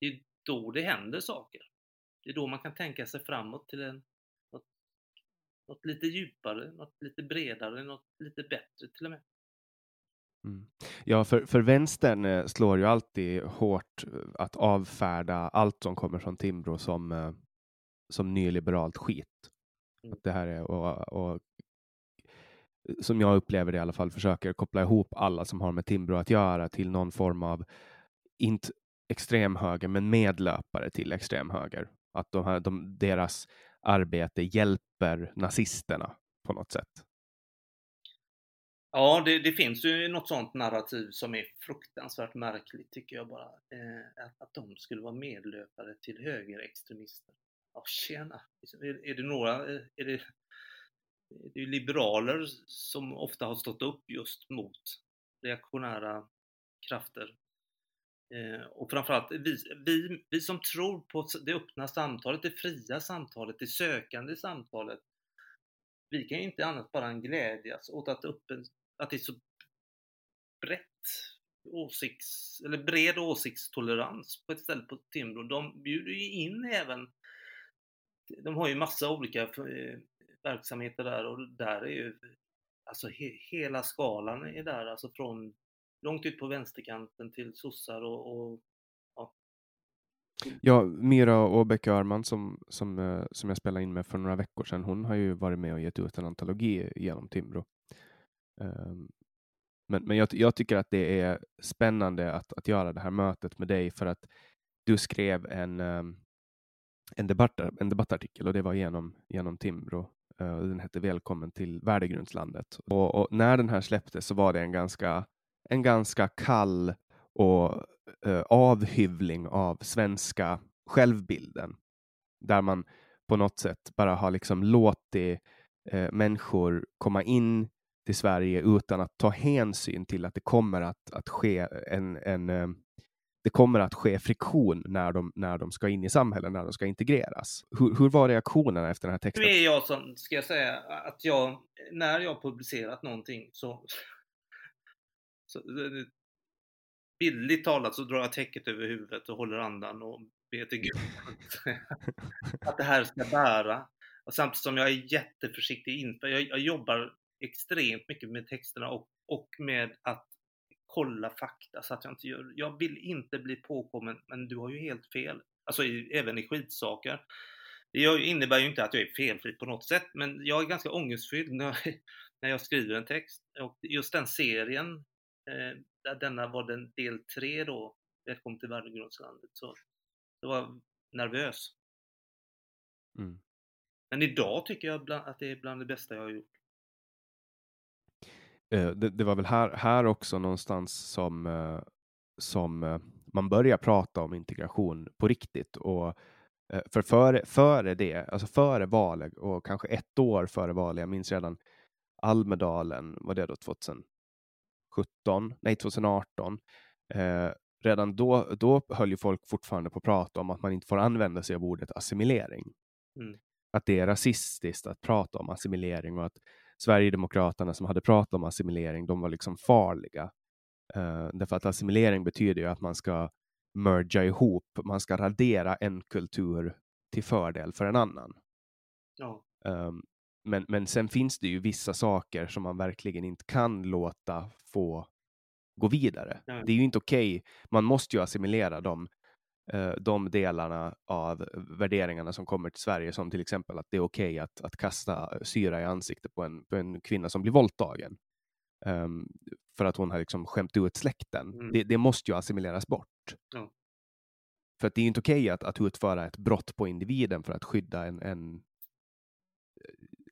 Det är då det händer saker. Det är då man kan tänka sig framåt till en, något, något lite djupare, något lite bredare, något lite bättre till och med. Mm. Ja, för, för vänstern eh, slår ju alltid hårt eh, att avfärda allt som kommer från Timbro som, eh, som nyliberalt skit. Mm. Att det här är, och, och, som jag upplever det i alla fall, försöker koppla ihop alla som har med Timbro att göra till någon form av, inte extremhöger, men medlöpare till extremhöger. Att de här, de, deras arbete hjälper nazisterna på något sätt. Ja, det, det, finns ju något sånt narrativ som är fruktansvärt märkligt tycker jag bara. Eh, att, att de skulle vara medlöpare till högerextremister. Ja, tjena! Är, är det några, eh, är det, det liberaler som ofta har stått upp just mot reaktionära krafter. Eh, och framförallt vi, vi, vi som tror på det öppna samtalet, det fria samtalet, det sökande samtalet. Vi kan ju inte annat bara än glädjas åt att, öppen, att det är så brett åsikts, eller bred åsiktstolerans på ett ställe på Timbro. De bjuder ju in även, de har ju massa olika eh, verksamheter där och där är ju, alltså he, hela skalan är där, alltså från långt ut på vänsterkanten till sossar och, och ja. Ja, Mira Åbäck Öhrman som, som, eh, som jag spelade in med för några veckor sedan, hon har ju varit med och gett ut en antologi genom Timbro. Um, men, men jag, jag, tycker att det är spännande att, att göra det här mötet med dig för att du skrev en, um, en, debatt, en debattartikel och det var genom, genom Timbro. Uh, den hette Välkommen till värdegrundslandet. Och, och, när den här släpptes så var det en ganska, en ganska kall och uh, avhyvling av svenska självbilden. Där man på något sätt bara har liksom låtit uh, människor komma in till Sverige utan att ta hänsyn till att det kommer att, att ske en, en eh, det kommer att ske friktion när de, när de ska in i samhället, när de ska integreras. Hur, hur var reaktionerna efter den här texten? Nu är jag som, ska jag säga, att jag, när jag publicerat någonting så, så bildligt talat så drar jag täcket över huvudet och håller andan och ber till Gud [LAUGHS] att det här ska bära. Och samtidigt som jag är jätteförsiktig inför, jag, jag jobbar extremt mycket med texterna och, och med att kolla fakta så att jag inte gör, jag vill inte bli påkommen, men du har ju helt fel. Alltså i, även i skitsaker. Det innebär ju inte att jag är felfri på något sätt, men jag är ganska ångestfylld när jag, [LAUGHS] när jag skriver en text. Och just den serien, där denna var den del tre då, Välkommen till värdegrundslandet, så jag var nervös. Mm. Men idag tycker jag bland, att det är bland det bästa jag har gjort. Eh, det, det, var väl här, här också någonstans som, eh, som eh, man börjar prata om integration på riktigt. Och för före, före det, alltså före valet och kanske ett år före valet, jag minns redan Almedalen, var det då 2017? Nej, 2018. Eh, redan då, då höll ju folk fortfarande på att prata om att man inte får använda sig av ordet assimilering. Mm. Att det är rasistiskt att prata om assimilering och att Sverigedemokraterna som hade pratat om assimilering, de var liksom farliga. Uh, därför att assimilering betyder ju att man ska merga ihop, man ska radera en kultur till fördel för en annan. Ja. Um, men, men sen finns det ju vissa saker som man verkligen inte kan låta få gå vidare. Ja. Det är ju inte okej. Okay. Man måste ju assimilera dem Eh, de delarna av värderingarna som kommer till Sverige, som till exempel att det är okej okay att, att kasta syra i ansiktet på en, på en kvinna som blir våldtagen. Um, för att hon har liksom skämt ut släkten. Mm. Det, det, måste ju assimileras bort. Ja. För det är inte okej okay att, att utföra ett brott på individen för att skydda en, en eh,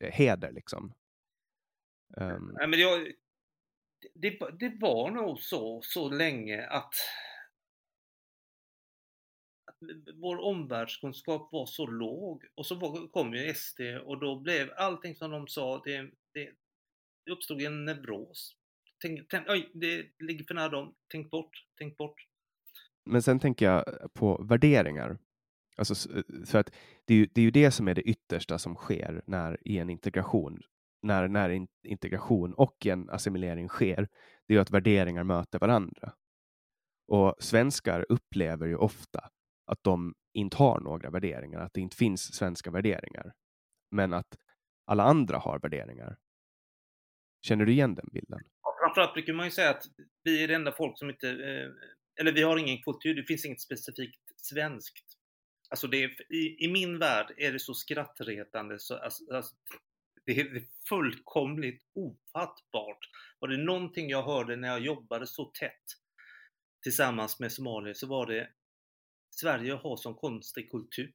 heder. Liksom. Um. Nej, men jag, det, det var nog så, så länge att vår omvärldskunskap var så låg och så var, kom ju SD och då blev allting som de sa, det, det, det uppstod en neuros. Tänk, tänk, oj, det ligger för nära dem, tänk bort, tänk bort. Men sen tänker jag på värderingar. Alltså, eh, för att det är, ju, det är ju det som är det yttersta som sker när i en integration, när, när in, integration och en assimilering sker, det är ju att värderingar möter varandra. Och svenskar upplever ju ofta att de inte har några värderingar, att det inte finns svenska värderingar, men att alla andra har värderingar. Känner du igen den bilden? Ja, framförallt brukar man ju säga att vi är det enda folk som inte, eh, eller vi har ingen kultur, det finns inget specifikt svenskt. Alltså det är, i, i min värld är det så skrattretande så alltså, alltså, det är fullkomligt ofattbart. Var det någonting jag hörde när jag jobbade så tätt tillsammans med somalier så var det Sverige har som konstig kultur.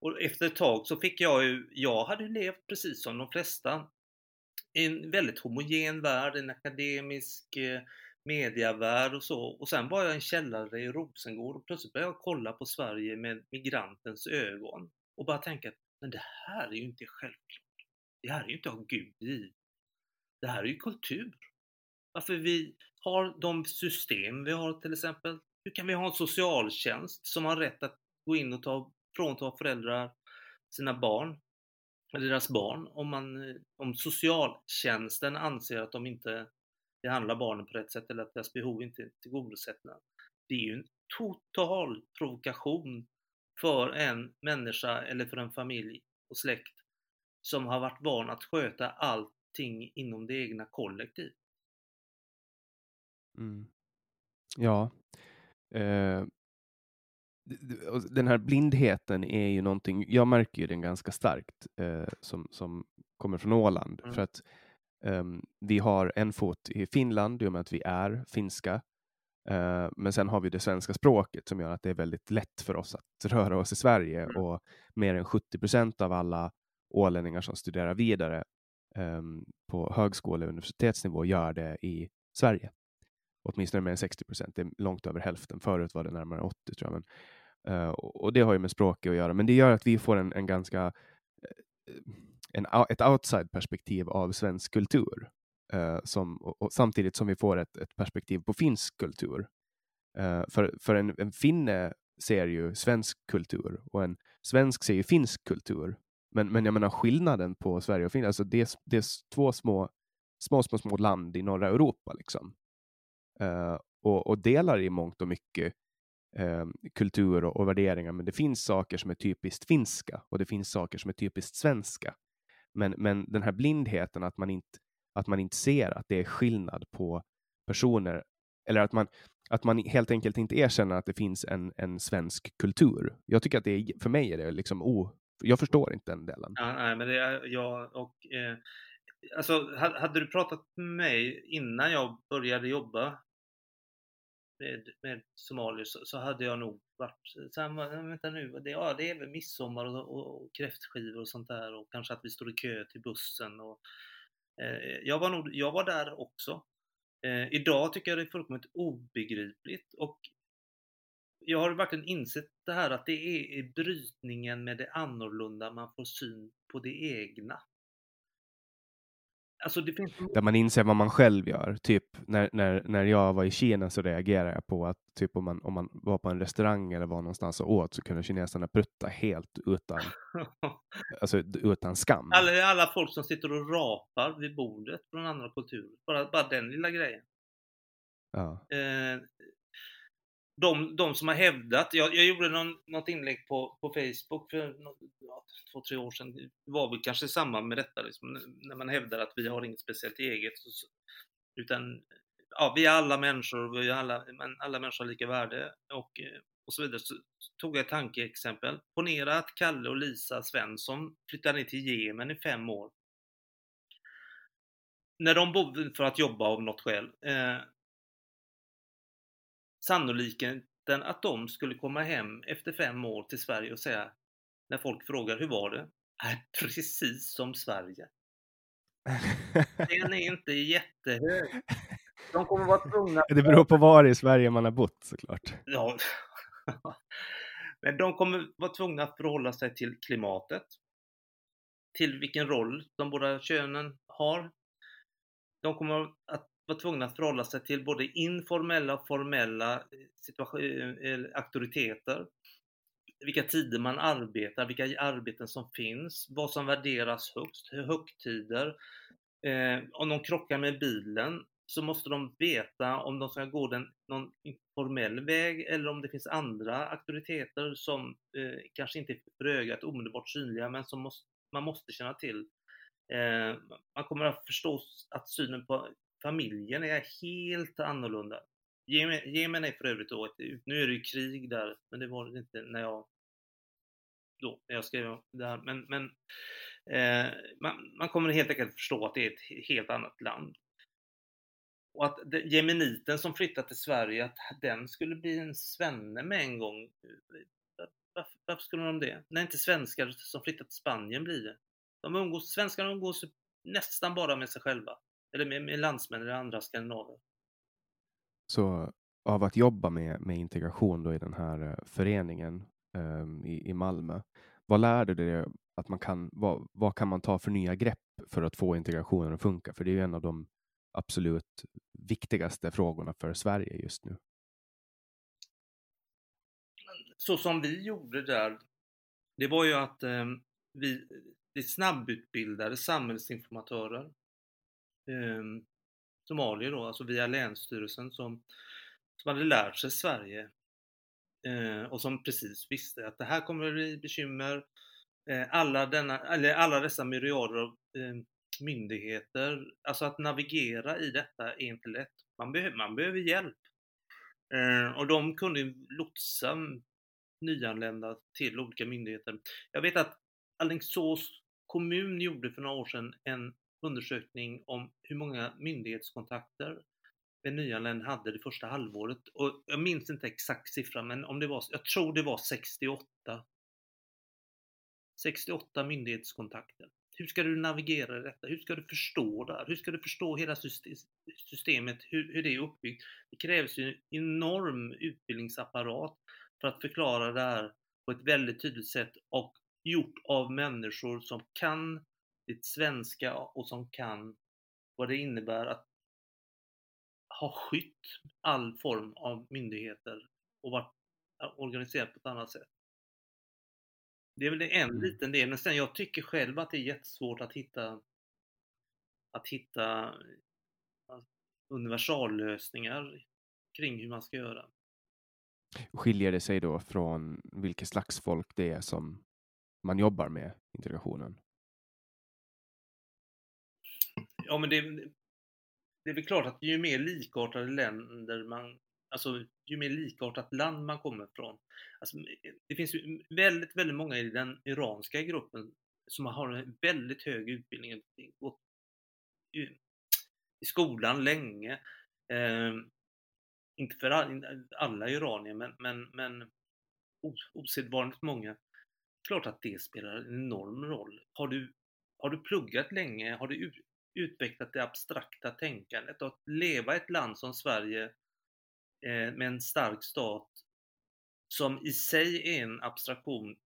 Och efter ett tag så fick jag ju, jag hade levt precis som de flesta i en väldigt homogen värld, en akademisk eh, mediavärld och så. Och sen var jag i en källare i Rosengård och plötsligt började jag kolla på Sverige med migrantens ögon och bara tänka att men det här är ju inte självklart. det här är ju inte av Gud givet. Det här är ju kultur. Varför vi har de system vi har till exempel. Hur kan vi ha en socialtjänst som har rätt att gå in och ta, frånta föräldrar sina barn, eller deras barn, om, man, om socialtjänsten anser att de inte behandlar barnen på rätt sätt eller att deras behov inte är tillgodosedda. Det är ju en total provokation för en människa eller för en familj och släkt som har varit van att sköta allting inom det egna kollektivet. Mm. Ja. Eh, den här blindheten är ju någonting, jag märker ju den ganska starkt eh, som, som kommer från Åland. Mm. För att um, vi har en fot i Finland i och med att vi är finska. Uh, men sen har vi det svenska språket som gör att det är väldigt lätt för oss att röra oss i Sverige mm. och mer än 70 procent av alla ålänningar som studerar vidare um, på högskole och universitetsnivå gör det i Sverige. Åtminstone mer än 60 procent, det är långt över hälften. Förut var det närmare 80 tror jag. Men, uh, och det har ju med språket att göra, men det gör att vi får en, en ganska uh, en, ett outside-perspektiv av svensk kultur. Uh, som, och, och, samtidigt som vi får ett, ett perspektiv på finsk kultur. Eh, för för en, en finne ser ju svensk kultur och en svensk ser ju finsk kultur. Men, men jag menar skillnaden på Sverige och Finland, alltså det, är, det är två små, små, små, små land i norra Europa. Liksom. Uh, och, och, delar i mångt och mycket uh, kultur och, och, värderingar, men det finns saker som är typiskt finska och det finns saker som är typiskt svenska. Men, men den här blindheten att man, inte, att man inte ser att det är skillnad på personer, eller att man, att man helt enkelt inte erkänner att det finns en, en svensk kultur. Jag tycker att det är, för mig är det liksom o, jag förstår inte den delen. Ja, nej, men det är jag och eh, alltså hade du pratat med mig innan jag började jobba med, med somalier så, så, hade jag nog vart, sen, vänta nu, det, ja, det är väl midsommar och, och, och kräftskivor och sånt där och kanske att vi står i kö till bussen. Och, eh, jag, var nog, jag var där också. Eh, idag tycker jag det är fullkomligt obegripligt och jag har verkligen insett det här att det är i brytningen med det annorlunda man får syn på det egna. Alltså finns... Där man inser vad man själv gör. Typ när, när, när jag var i Kina så reagerade jag på att typ om man, om man var på en restaurang eller var någonstans och åt så kunde kineserna prutta helt utan, [LAUGHS] alltså, utan skam. Alla, alla folk som sitter och rapar vid bordet från andra kulturer. Bara, bara den lilla grejen. Ja. Eh, de, de som har hävdat, jag, jag gjorde någon, något inlägg på, på Facebook för ja, två, tre år sedan, det var väl kanske samma med detta, liksom, när man hävdar att vi har inget speciellt eget, utan ja, vi är alla människor, vi är alla, men alla människor har lika värde och, eh, och så vidare. Så tog jag ett tankeexempel. Ponera att Kalle och Lisa Svensson flyttar ner till Jemen i fem år. När de bor för att jobba av något skäl. Eh, sannolikheten att de skulle komma hem efter fem år till Sverige och säga när folk frågar hur var det? Är [LAUGHS] precis som Sverige. Den är inte jättehög. De kommer vara tvungna... [LAUGHS] Det beror på var i Sverige man har bott såklart. Ja. [LAUGHS] Men de kommer vara tvungna att förhålla sig till klimatet, till vilken roll de båda könen har. De kommer att var tvungna att förhålla sig till både informella och formella eh, eh, eh, auktoriteter. Vilka tider man arbetar, vilka arbeten som finns, vad som värderas högst, högtider. Eh, om de krockar med bilen så måste de veta om de ska gå den, någon informell väg eller om det finns andra auktoriteter som eh, kanske inte är för ögat omedelbart synliga men som måste, man måste känna till. Eh, man kommer att förstå att synen på familjen är helt annorlunda. Jemen är för övrigt då, ett, nu är det ju krig där, men det var det inte när jag då, när jag skrev det här. Men, men eh, man, man, kommer helt enkelt förstå att det är ett helt annat land. Och att jemeniten som flyttat till Sverige, att den skulle bli en svenne med en gång. Eh, varför, varför skulle de det? När inte svenskar som flyttat till Spanien blir det. De umgås, svenskarna umgås nästan bara med sig själva. Eller med, med landsmän eller andra skandinaver. Så av att jobba med, med integration då i den här uh, föreningen um, i, i Malmö, vad lärde du dig att man kan, vad, vad kan man ta för nya grepp för att få integrationen att funka? För det är ju en av de absolut viktigaste frågorna för Sverige just nu. Så som vi gjorde där, det var ju att eh, vi, vi snabbutbildade samhällsinformatörer. Eh, somalier då, alltså via Länsstyrelsen som, som hade lärt sig Sverige eh, och som precis visste att det här kommer att bli bekymmer. Eh, alla, denna, eller alla dessa myriader av eh, myndigheter, alltså att navigera i detta är inte lätt. Man, behöver, man behöver hjälp. Eh, och de kunde lotsa nyanlända till olika myndigheter. Jag vet att Alingsås kommun gjorde för några år sedan en undersökning om hur många myndighetskontakter en nyanländ hade det första halvåret. Och jag minns inte exakt siffran, men om det var, jag tror det var 68. 68 myndighetskontakter. Hur ska du navigera i detta? Hur ska du förstå det här? Hur ska du förstå hela systemet, hur, hur det är uppbyggt? Det krävs ju en enorm utbildningsapparat för att förklara det här på ett väldigt tydligt sätt och gjort av människor som kan det svenska och som kan vad det innebär att ha skytt all form av myndigheter och varit organiserat på ett annat sätt. Det är väl en mm. liten del, men sen jag tycker själv att det är jättesvårt att hitta att hitta universallösningar kring hur man ska göra. Skiljer det sig då från vilket slags folk det är som man jobbar med integrationen? Ja, men det, det är väl klart att ju mer likartade länder man, alltså ju mer likartat land man kommer från. Alltså, det finns ju väldigt, väldigt många i den iranska gruppen som har en väldigt hög utbildning, gått i skolan länge. Eh, inte för alla iranier, men, men, men osedvanligt många. Klart att det spelar en enorm roll. Har du, har du pluggat länge, har du utvecklat det abstrakta tänkandet och att leva i ett land som Sverige eh, med en stark stat som i sig är en abstraktion,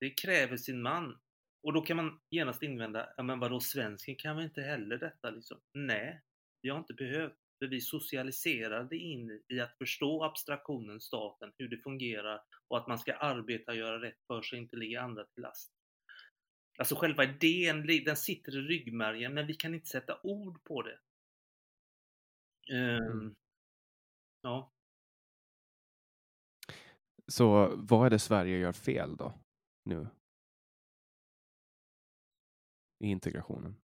det kräver sin man. Och då kan man genast invända, ja men vadå svensken kan väl inte heller detta liksom? Nej, vi har inte behövt. För vi socialiserade in i att förstå abstraktionen staten, hur det fungerar och att man ska arbeta och göra rätt för sig, inte ligga andra till last. Alltså själva idén, den sitter i ryggmärgen, men vi kan inte sätta ord på det. Mm. Ja. Så vad är det Sverige gör fel då, nu? I integrationen?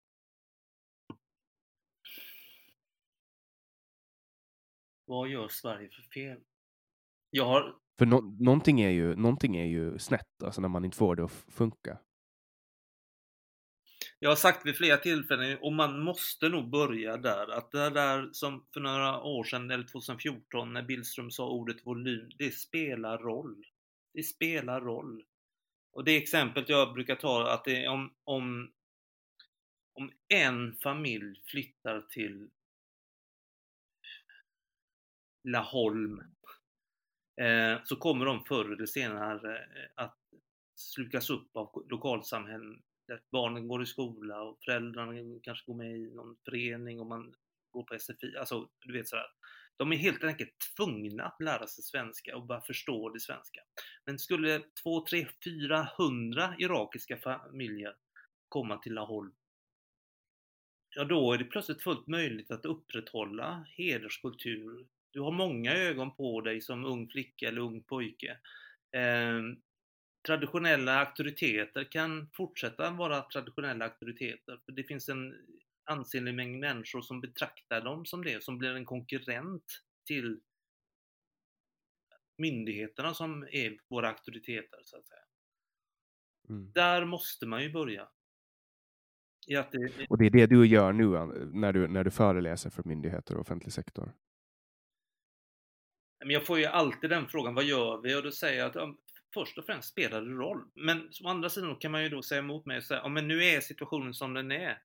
Vad gör Sverige för fel? Jag har... För no någonting, är ju, någonting är ju snett, alltså när man inte får det att funka. Jag har sagt vid flera tillfällen, och man måste nog börja där, att det där som för några år sedan, eller 2014, när Billström sa ordet volym, det spelar roll. Det spelar roll. Och det exemplet jag brukar ta, att det är om, om, om en familj flyttar till Laholm eh, så kommer de förr eller senare eh, att slukas upp av lokalsamhällen barnen går i skola och föräldrarna kanske går med i någon förening och man går på SFI, alltså du vet sådär. De är helt enkelt tvungna att lära sig svenska och bara förstå det svenska. Men skulle 2, 3, 400 irakiska familjer komma till Laholm ja då är det plötsligt fullt möjligt att upprätthålla hederskultur. Du har många ögon på dig som ung flicka eller ung pojke. Ehm, Traditionella auktoriteter kan fortsätta vara traditionella auktoriteter. För det finns en ansenlig mängd människor som betraktar dem som det, som blir en konkurrent till myndigheterna som är våra auktoriteter, så att säga. Mm. Där måste man ju börja. Det... Och det är det du gör nu när du, när du föreläser för myndigheter och offentlig sektor? jag får ju alltid den frågan, vad gör vi? Och då säger jag att först och främst spelar det roll. Men å andra sidan kan man ju då säga emot mig och säga, ja men nu är situationen som den är.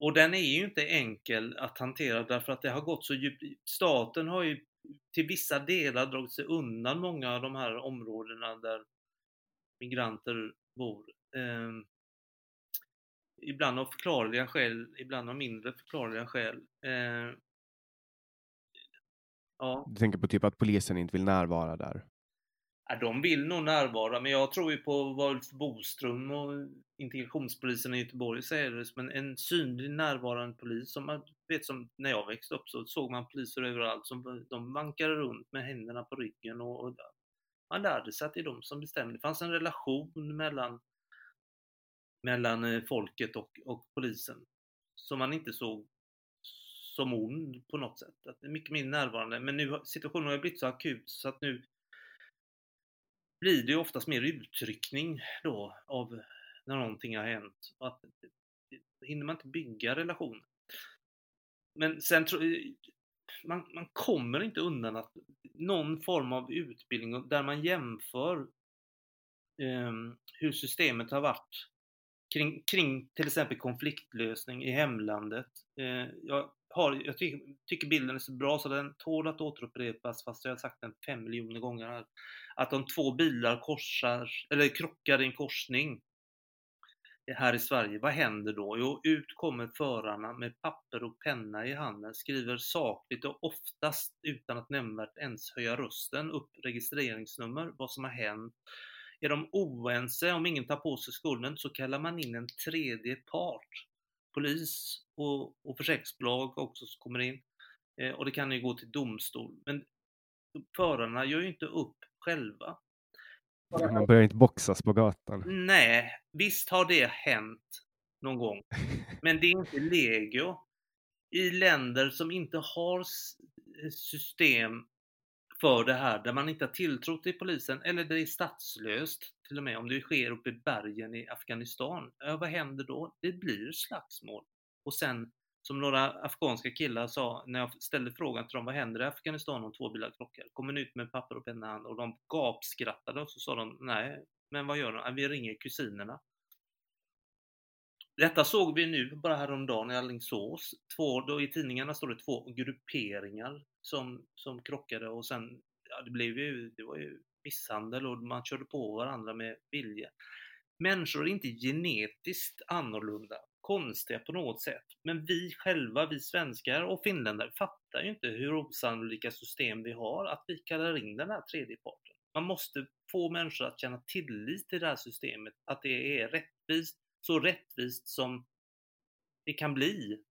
Och den är ju inte enkel att hantera därför att det har gått så djupt. Staten har ju till vissa delar dragit sig undan många av de här områdena där migranter bor. Eh, ibland av förklarliga skäl, ibland av mindre förklarliga skäl. Eh, ja. Du tänker på typ att polisen inte vill närvara där? Ja, de vill nog närvara, men jag tror ju på vad Ulf Boström och integrationspolisen i Göteborg säger, men en synlig närvarande polis. Som man vet som när jag växte upp så såg man poliser överallt som de vankade runt med händerna på ryggen och, och man lärde sig att det är de som bestämmer. Det fanns en relation mellan, mellan eh, folket och, och polisen som man inte såg som ond på något sätt. Att det är mycket mer närvarande. Men nu situationen har blivit så akut så att nu blir det oftast mer utryckning då av när någonting har hänt. Och att, hinner man inte bygga relationer. Men sen tror man, man kommer inte undan att någon form av utbildning där man jämför um, hur systemet har varit kring, kring till exempel konfliktlösning i hemlandet. Uh, jag, har, jag ty tycker bilden är så bra så den tål att återupprepas fast jag har sagt den fem miljoner gånger. Här. Att om två bilar korsar, eller krockar i en korsning här i Sverige, vad händer då? Jo, ut kommer förarna med papper och penna i handen, skriver sakligt och oftast utan att nämnvärt ens höja rösten upp registreringsnummer, vad som har hänt. Är de oense, om ingen tar på sig skulden, så kallar man in en tredje part. Polis och, och försäkringsbolag också som kommer in. Eh, och det kan ju gå till domstol. Men förarna gör ju inte upp själva. Man börjar inte boxas på gatan. Nej, visst har det hänt någon gång. Men det är inte legio. I länder som inte har system för det här, där man inte har tilltro till polisen, eller det är statslöst, till och med om det sker uppe i bergen i Afghanistan. Ja, vad händer då? Det blir slagsmål. Och sen, som några afghanska killar sa, när jag ställde frågan till dem, vad händer i Afghanistan om två bilar krockar? Kommer ut med papper och penna i och de gapskrattade och så sa de, nej, men vad gör de? Vi ringer kusinerna. Detta såg vi nu bara häromdagen i Alingsås. Två, då I tidningarna står det två grupperingar som, som krockade och sen, ja, det blev ju, det var ju misshandel och man körde på varandra med vilja. Människor är inte genetiskt annorlunda, konstiga på något sätt. Men vi själva, vi svenskar och finländare fattar ju inte hur osannolika system vi har att vi kallar in den här tredje parten. Man måste få människor att känna tillit till det här systemet, att det är rättvist, så rättvist som det kan bli.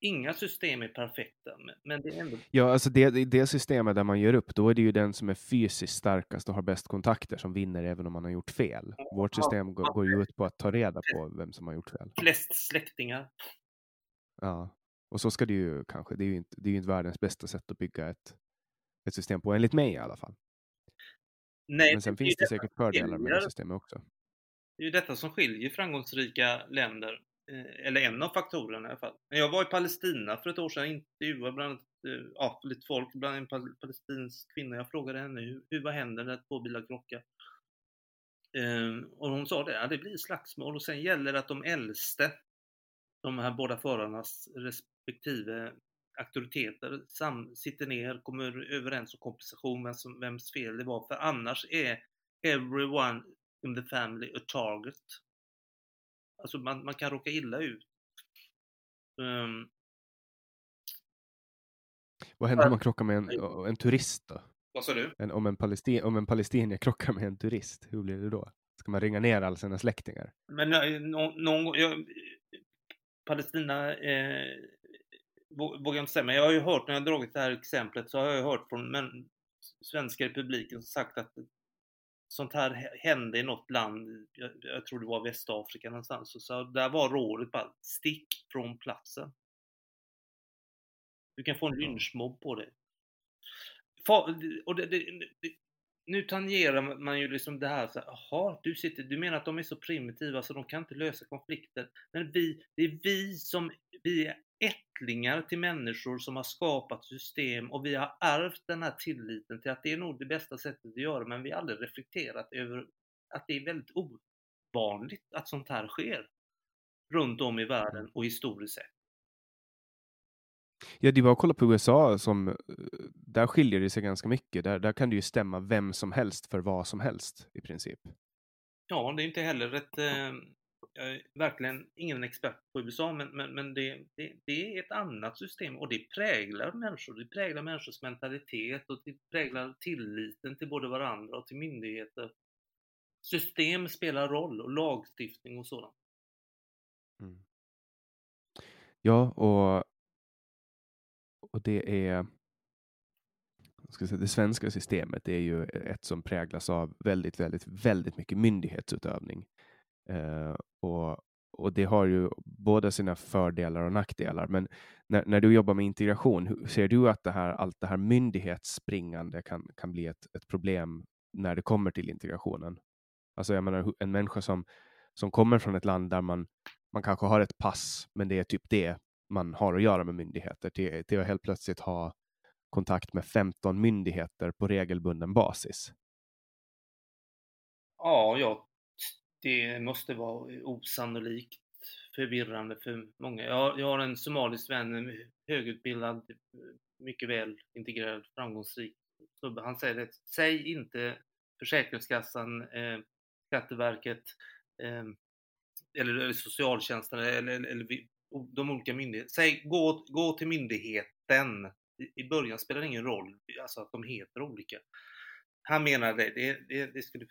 Inga system är perfekta, men det är ändå... Ja, alltså det, det systemet där man gör upp, då är det ju den som är fysiskt starkast och har bäst kontakter som vinner även om man har gjort fel. Vårt system går, går ju ut på att ta reda på vem som har gjort fel. Flest släktingar. Ja, och så ska det ju kanske. Det är ju inte, det är ju inte världens bästa sätt att bygga ett, ett system på, enligt mig i alla fall. Nej, Men sen finns det säkert fördelar med det systemet också. Det är ju detta som skiljer framgångsrika länder, eh, eller en av faktorerna i alla fall. Jag var i Palestina för ett år sedan och intervjuade bland annat, eh, ja, lite folk, bland en palestinsk kvinna. Jag frågade henne hur, vad händer när två bilar krockar? Ehm, och hon sa det, ja, det blir slagsmål och sen gäller det att de äldste, de här båda förarnas respektive auktoriteter sam, sitter ner, kommer överens om kompensation, vems fel det var. För annars är everyone in the family a target. Alltså man, man kan råka illa ut. Um, Vad händer om man krockar med en, en turist då? Vad sa du? En, om, en palestin, om en palestinier krockar med en turist, hur blir det då? Ska man ringa ner alla sina släktingar? Men eh, någon, någon jag, Palestina eh, vågar jag inte säga, men jag har ju hört när jag dragit det här exemplet så har jag hört från men, svenska republiken som sagt att sånt här hände i något land, jag, jag tror det var Västafrika någonstans, och så där var rådet bara stick från platsen. Du kan få en lynchmobb på dig. Och det, det, det, nu tangerar man ju liksom det här, så jaha, du, sitter, du menar att de är så primitiva så de kan inte lösa konflikter. Men vi, det är vi som, vi är ättlingar till människor som har skapat system och vi har ärvt den här tilliten till att det är nog det bästa sättet att göra men vi har aldrig reflekterat över att det är väldigt ovanligt att sånt här sker runt om i världen och historiskt sett. Ja, det var att kolla på USA som eh, där skiljer det sig ganska mycket. Där, där kan det ju stämma vem som helst för vad som helst i princip. Ja, det är inte heller ett... Jag är verkligen ingen expert på USA, men, men, men det, det, det, är ett annat system och det präglar människor. Det präglar människors mentalitet och det präglar tilliten till både varandra och till myndigheter. System spelar roll och lagstiftning och sådant. Mm. Ja, och, och det är ska säga, det svenska systemet är ju ett som präglas av väldigt, väldigt, väldigt mycket myndighetsutövning. Eh, och, och det har ju både sina fördelar och nackdelar. Men när, när du jobbar med integration, ser du att det här, allt det här myndighetsspringande kan, kan bli ett, ett problem när det kommer till integrationen? Alltså jag menar, en människa som, som kommer från ett land där man, man kanske har ett pass, men det är typ det man har att göra med myndigheter, till, till att helt plötsligt ha kontakt med 15 myndigheter på regelbunden basis? Ja, jag det måste vara osannolikt förvirrande för många. Jag, jag har en somalisk vän, högutbildad, mycket väl integrerad, framgångsrik. Så han säger det, säg inte Försäkringskassan, eh, Skatteverket eh, eller, eller socialtjänsten eller, eller, eller de olika myndigheterna. Säg gå, gå till myndigheten i början spelar det ingen roll alltså att de heter olika. Han menar det, det, det, det skulle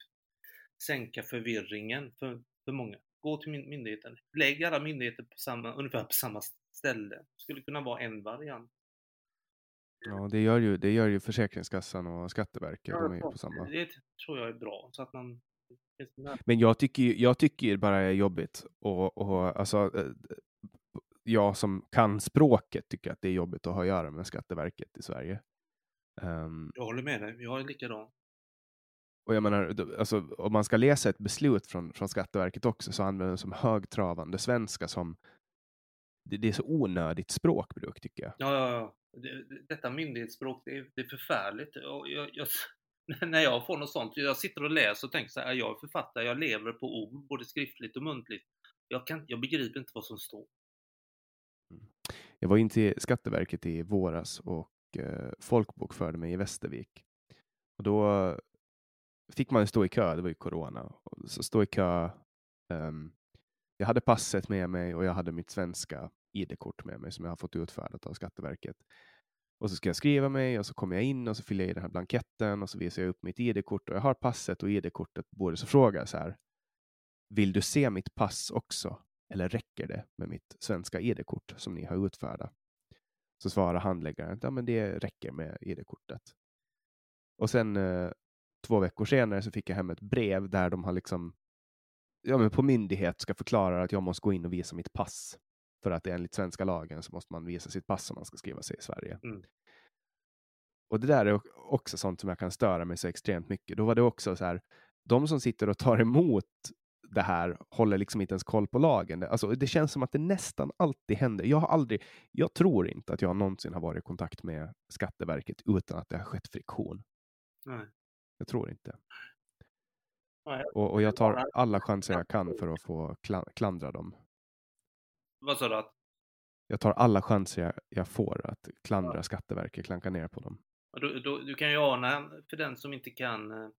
sänka förvirringen för, för många. Gå till myndigheten, lägg alla myndigheter på samma, ungefär på samma ställe. Det skulle kunna vara en variant. Ja, det gör ju, det gör ju Försäkringskassan och Skatteverket. Ja, de är på samma. Det tror jag är bra. Så att man... Men jag tycker, jag tycker bara det är jobbigt. Och, och, alltså, eh, jag som kan språket tycker att det är jobbigt att ha att göra med Skatteverket i Sverige. Um, jag håller med dig, jag är likadan. Och jag menar, alltså, om man ska läsa ett beslut från, från Skatteverket också så använder de som högtravande svenska som det, det, är så onödigt språkbruk tycker jag. Ja, ja, ja. Det, detta myndighetsspråk, det är, det är förfärligt. Jag, jag, jag, [LAUGHS] när jag får något sånt, jag sitter och läser och tänker så här, jag är författare, jag lever på ord, både skriftligt och muntligt. Jag, kan, jag begriper inte vad som står. Jag var in till Skatteverket i våras och eh, folkbokförde mig i Västervik. Och då fick man stå i kö, det var ju corona, så stå i kö. Um, jag hade passet med mig och jag hade mitt svenska ID-kort med mig som jag har fått utfärdat av Skatteverket. Och så ska jag skriva mig och så kommer jag in och så fyller jag i den här blanketten och så visar jag upp mitt ID-kort och jag har passet och ID-kortet Både så frågar jag så här. Vill du se mitt pass också? Eller räcker det med mitt svenska ID-kort som ni har utfärdat? Så svarar handläggaren att ja, men det räcker med ID-kortet. Och sen eh, två veckor senare så fick jag hem ett brev där de har liksom ja, men på myndighet ska förklara att jag måste gå in och visa mitt pass. För att enligt svenska lagen så måste man visa sitt pass om man ska skriva sig i Sverige. Mm. Och det där är också sånt som jag kan störa mig så extremt mycket. Då var det också så här, de som sitter och tar emot det här håller liksom inte ens koll på lagen. Alltså, det känns som att det nästan alltid händer. Jag har aldrig, jag tror inte att jag någonsin har varit i kontakt med Skatteverket utan att det har skett friktion. Nej. Jag tror inte. Och, och, jag tar alla chanser jag kan för att få klandra dem. Vad sa du? Jag tar alla chanser jag, jag får att klandra ja. Skatteverket, klanka ner på dem. Du, du, du, kan ju ana, för den som inte kan eh,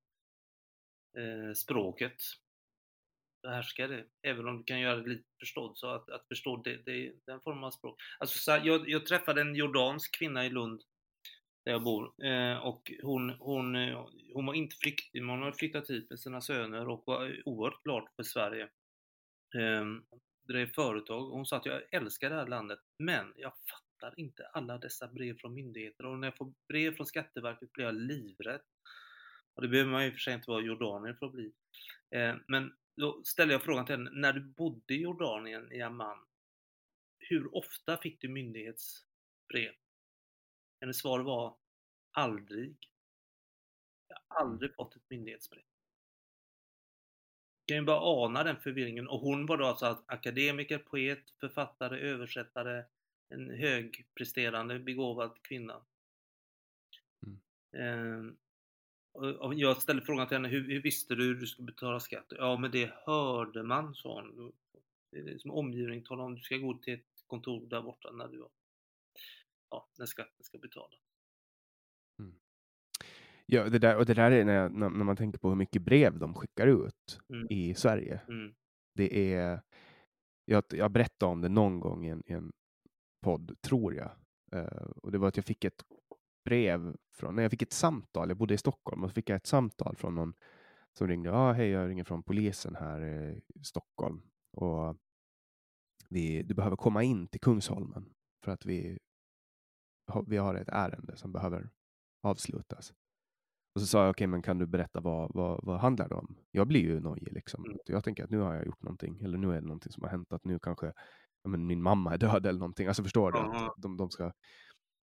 eh språket, behärska det, även om du kan göra det lite förstådd, så att, att förstå det, det, den formen av språk. Alltså, så jag, jag träffade en jordansk kvinna i Lund, där jag bor, eh, och hon, hon, hon var inte flykting, men hon hade flyttat hit med sina söner och var oerhört glad för Sverige. Eh, drev företag hon sa att jag älskar det här landet, men jag fattar inte alla dessa brev från myndigheter och när jag får brev från Skatteverket blir jag livrädd. Och det behöver man ju för sig inte vara jordanier för att bli. Eh, men då ställer jag frågan till henne, när du bodde i Jordanien, i Amman, hur ofta fick du myndighetsbrev? Hennes svar var aldrig. Jag har aldrig fått ett myndighetsbrev. Jag kan ju bara ana den förvirringen. Och hon var då alltså akademiker, poet, författare, översättare, en högpresterande, begåvad kvinna. Mm. Ehm, jag ställde frågan till henne, hur, hur visste du hur du skulle betala skatt? Ja, men det hörde man, sa hon. Det är som omgivning talar om, du ska gå till ett kontor där borta när du ja, när skatten ska betalas. Mm. Ja, det där, och det där är när, jag, när, när man tänker på hur mycket brev de skickar ut Mm. i Sverige. Mm. Det är, jag, jag berättade om det någon gång i en, i en podd, tror jag. Eh, och det var att jag fick ett brev från, när jag fick ett samtal, jag bodde i Stockholm, och så fick jag ett samtal från någon som ringde. Ja, ah, hej, jag ringer från polisen här i Stockholm. Och vi, du behöver komma in till Kungsholmen för att vi, vi har ett ärende som behöver avslutas. Och så sa jag, okej, men kan du berätta vad, vad, vad handlar det om? Jag blir ju nojig liksom. Mm. Jag tänker att nu har jag gjort någonting, eller nu är det någonting som har hänt, att nu kanske ja, men min mamma är död eller någonting. Alltså förstår du? Att de, de ska...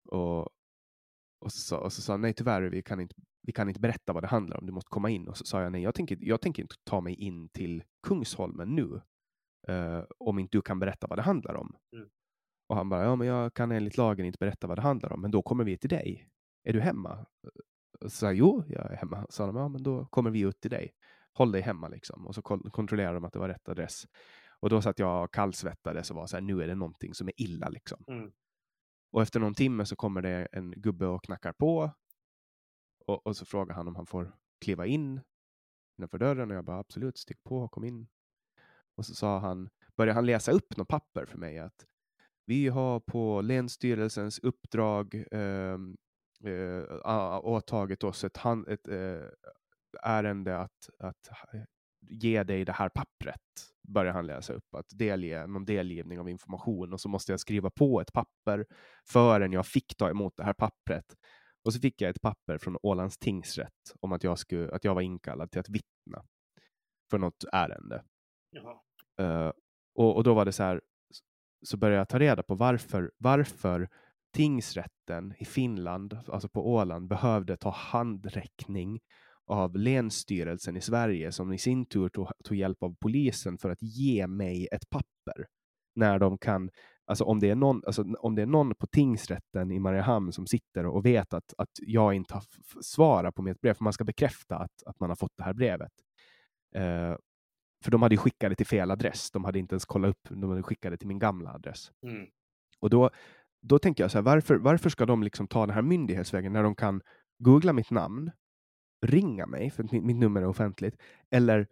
Och, och, så, sa- och så sa han, nej tyvärr, vi kan, inte, vi kan inte berätta vad det handlar om, du måste komma in. Och så sa jag, nej, jag tänker, jag tänker inte ta mig in till Kungsholmen nu, eh, om inte du kan berätta vad det handlar om. Mm. Och han bara, ja men jag kan enligt lagen inte berätta vad det handlar om, men då kommer vi till dig. Är du hemma? Så sa jag, jo, jag är hemma. Så sa de, ja men då kommer vi ut till dig. Håll dig hemma liksom. Och så kontrollerar de att det var rätt adress. Och då satt jag och kallsvettades och var så här, nu är det någonting som är illa liksom. Mm. Och efter någon timme så kommer det en gubbe och knackar på. Och, och så frågar han om han får kliva in innanför dörren och jag bara absolut, stick på, kom in. Och så sa han, började han läsa upp något papper för mig att vi har på Länsstyrelsens uppdrag ehm, eh, åtagit oss ett, hand, ett eh, ärende att, att ha- ge dig det här pappret. Börjar han läsa upp att delge någon delgivning av information och så måste jag skriva på ett papper förrän jag fick ta emot det här pappret. Och så fick jag ett papper från Ålands tingsrätt om att jag, skulle, att jag var inkallad till att vittna för något ärende. Eh, och, och då var det så här, så började jag ta reda på varför, varför tingsrätten i Finland, alltså på Åland, behövde ta handräckning av Länsstyrelsen i Sverige som i sin tur tog, tog hjälp av polisen för att ge mig ett papper. När de kan, alltså om det är någon, alltså om det är någon på tingsrätten i Mariehamn som sitter och vet att, att jag inte har svarat på mitt brev, för man ska bekräfta att, att man har fått det här brevet. Eh, för de hade skickat det till fel adress. De hade inte ens kollat upp, de hade skickat det till min gamla adress. Mm. Och då, då tänker jag så här, varför, varför ska de liksom ta den här myndighetsvägen när de kan googla mitt namn, ringa mig, för mitt, mitt nummer är offentligt, eller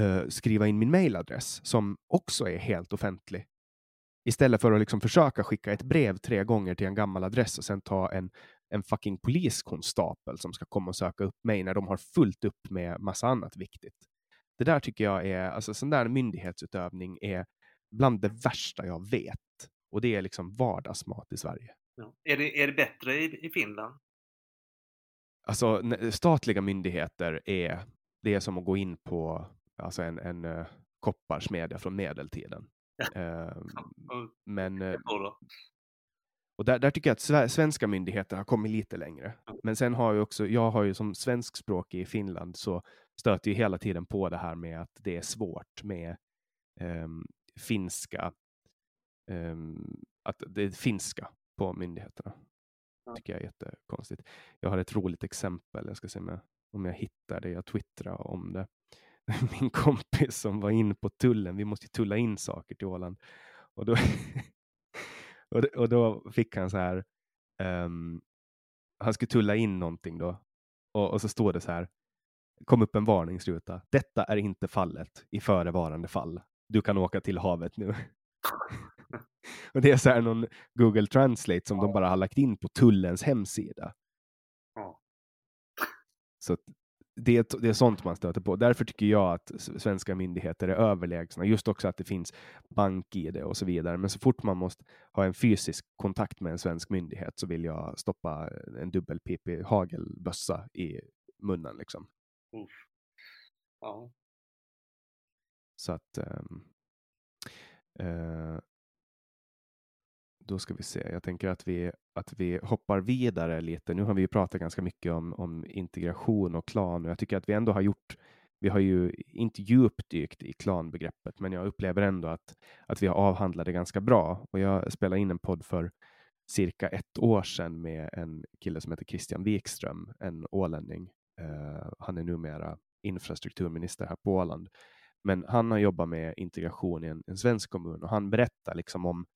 eh, skriva in min mailadress som också är helt offentlig. Istället för att liksom försöka skicka ett brev tre gånger till en gammal adress och sen ta en, en fucking poliskonstapel som ska komma och söka upp mig när de har fullt upp med massa annat viktigt. Det där tycker jag är, alltså sån där myndighetsutövning är bland det värsta jag vet. Och det är liksom vardagsmat i Sverige. Ja. Är, det, är det bättre i, i Finland? Alltså statliga myndigheter är, det är som att gå in på alltså en, en uh, kopparsmedja från medeltiden. Ja, men då. Och där, där tycker jag att sve- svenska myndigheter har kommit lite längre. Men sen har jag också, jag har ju som svenskspråkig i Finland så stöter ju hela tiden på det här med att det är svårt med ehm, finska, ehm, att det är finska på myndigheterna. Ja. tycker jag är jättekonstigt. Jag har ett roligt exempel, jag ska se om jag, om jag hittar det, jag twittrade om det. [LAUGHS] Min kompis som var in på tullen, vi måste ju tulla in saker till Åland. Och då, [LAUGHS] och, då- och då fick han så här, ehm, han skulle tulla in någonting då. Och, och så står det så här, kom upp en varningsruta. Detta är inte fallet i förevarande fall. Du kan åka till havet nu. [LAUGHS] och det är så här någon Google Translate som de bara har lagt in på tullens hemsida. Ja. Så det, är- det är sånt man stöter på. Därför tycker jag att svenska myndigheter är överlägsna. Just också att det finns bank-id och så vidare. Men så fort man måste ha en fysisk kontakt med en svensk myndighet så vill jag stoppa en dubbelpipig hagelbössa i munnen. Liksom. Uff. Ja. Så att Eh, eh, då ska vi se. Jag tänker att vi, att vi hoppar vidare lite. Nu har vi ju pratat ganska mycket om, om integration och klan och jag tycker att vi ändå har gjort vi har ju inte djupdykt i klanbegreppet, men jag upplever ändå att, att vi har avhandlat det ganska bra. Och jag spelade in en podd för cirka ett år sedan med en kille som heter Christian Wikström, en ålänning. Eh, han är numera infrastrukturminister här på Åland. Men han har jobbat med integration i en, en svensk kommun och han berättar liksom om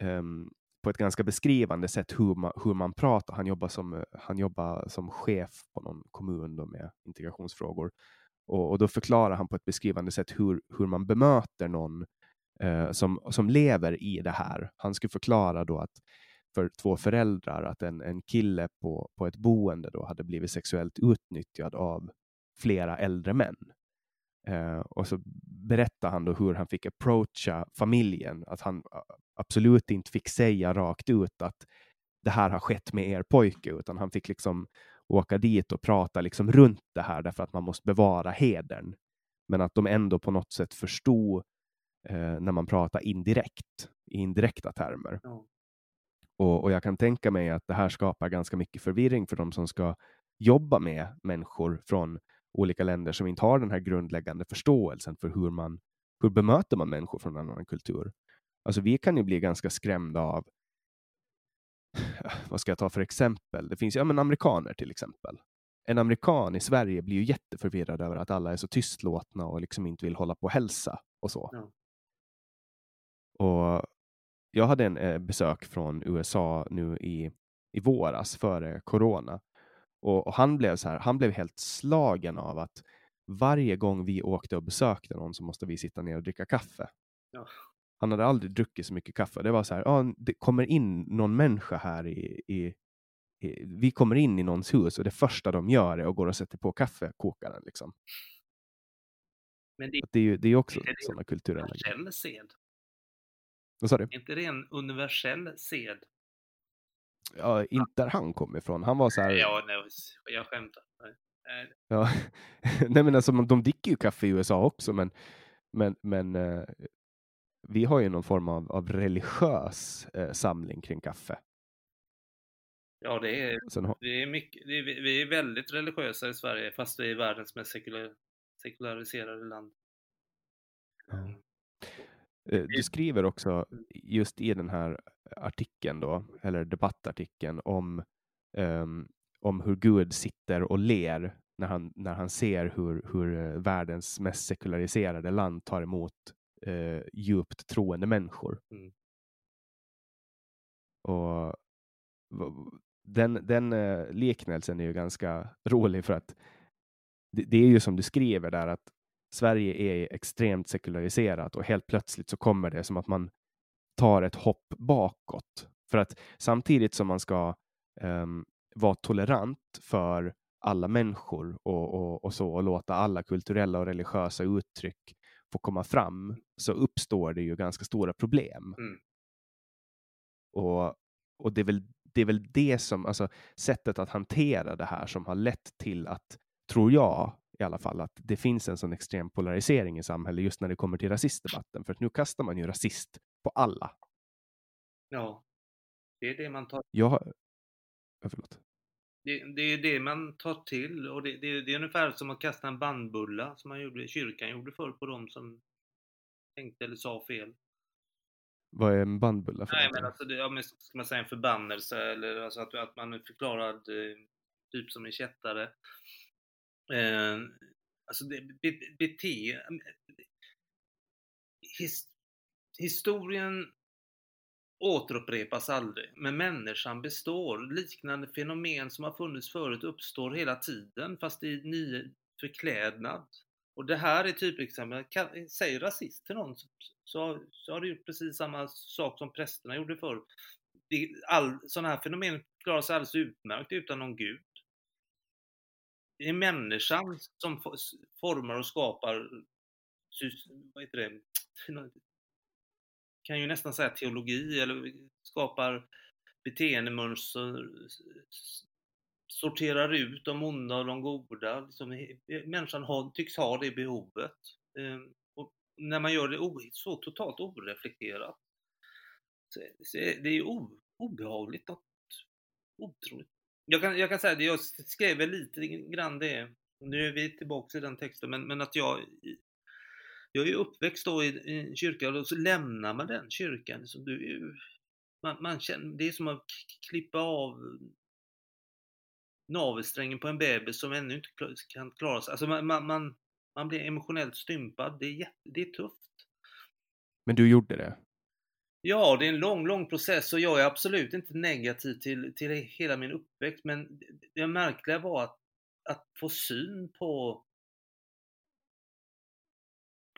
ehm, på ett ganska beskrivande sätt hur man, hur man pratar. Han jobbar som, eh, han jobbar som chef på någon kommun då med integrationsfrågor. Och, och då förklarar han på ett beskrivande sätt hur, hur man bemöter någon eh, som, som lever i det här. Han skulle förklara då att för två föräldrar att en, en kille på, på ett boende då hade blivit sexuellt utnyttjad av flera äldre män. Eh, och så berättar han då hur han fick approacha familjen, att han absolut inte fick säga rakt ut att det här har skett med er pojke, utan han fick liksom åka dit och prata liksom runt det här därför att man måste bevara hedern. Men att de ändå på något sätt förstod eh, när man pratar indirekt, i indirekta termer. Mm. Och, och, jag kan tänka mig att det här skapar ganska mycket förvirring för de som ska jobba med människor från olika länder som inte har den här grundläggande förståelsen för hur man hur bemöter man människor från en annan kultur. Alltså vi kan ju bli ganska skrämda av vad ska jag ta för exempel? Det finns ju ja, men amerikaner till exempel. En amerikan i Sverige blir ju jätteförvirrad över att alla är så tystlåtna och liksom inte vill hålla på och hälsa och så. Ja. Och jag hade en eh, besök från USA nu i, i våras före corona och, och, han blev så här. Han blev helt slagen av att varje gång vi åkte och besökte någon så måste vi sitta ner och dricka kaffe. Ja. Han hade aldrig druckit så mycket kaffe. Det var så här, ja, det kommer in någon människa här i, i, vi kommer in i någons hus och det första de gör är att gå och sätta på kaffekokaren. Liksom. Men det, det är ju det är också sådana kulturella grejer. Vad sa du? Är inte det en universell sed? Ja, inte där han kom ifrån. Han var så här. Ja, nej, jag skämtar. Ja, [LAUGHS] nej men alltså de dricker ju kaffe i USA också, men, men, men eh, vi har ju någon form av, av religiös eh, samling kring kaffe. Ja, det är, Sen, det är mycket, det är, vi är väldigt religiösa i Sverige, fast vi är världens mest sekular, sekulariserade land. Ja. Eh, du skriver också mm. just i den här artikeln då, eller debattartikeln om, um, om hur Gud sitter och ler när han, när han ser hur, hur eh, världens mest sekulariserade land tar emot uh, djupt troende människor. Mm. Och den, den uh, liknelsen är ju ganska rolig för att det, det, är ju som du skriver där att Sverige är extremt sekulariserat och helt plötsligt så kommer det som att man tar ett hopp bakåt. För att samtidigt som man ska um, vara tolerant för alla människor och, och, och, så och låta alla kulturella och religiösa uttryck få komma fram så uppstår det ju ganska stora problem. Mm. Och, och det, är väl, det är väl det som, alltså sättet att hantera det här som har lett till att, tror jag, i alla fall att det finns en sån extrem polarisering i samhället just när det kommer till rasistdebatten. För att nu kastar man ju rasist på alla. Ja, det är det man tar. Jag förlåt. Det, det är det man tar till och det, det, det, är ungefär som att kasta en bandbulla som man gjorde, kyrkan gjorde förr på dem som tänkte eller sa fel. Vad är en bandbulla för Nej, men alltså, det, ja, men ska man säga en förbannelse eller alltså att, att man är förklarad eh, typ som en kättare. Eh, alltså det, be, bete... Eh, his, historien återupprepas aldrig, men människan består. Liknande fenomen som har funnits förut uppstår hela tiden, fast i ny förklädnad. Och det här är typexempel. Säg rasist till någon så, så har du gjort precis samma sak som prästerna gjorde förr. All, sådana här fenomen klarar sig alldeles utmärkt utan någon gud. Det är människan som formar och skapar vad heter det? kan ju nästan säga teologi eller skapar beteendemönster, sorterar ut de onda och de goda. Liksom, människan har, tycks ha det behovet. Ehm, och när man gör det så totalt oreflekterat. Så det är obehagligt att otroligt jag kan, jag kan säga det, jag skrev väl lite grann det, nu är vi tillbaka i den texten, men, men att jag jag är uppväxt då i, i en kyrka och så lämnar man den kyrkan. Så du, man, man känner, det är som att klippa av navelsträngen på en bebis som ännu inte kan klara sig. Alltså man, man, man, man blir emotionellt stympad. Det är, jätte, det är tufft. Men du gjorde det? Ja, det är en lång, lång process och jag är absolut inte negativ till, till hela min uppväxt, men det märkliga var att, att få syn på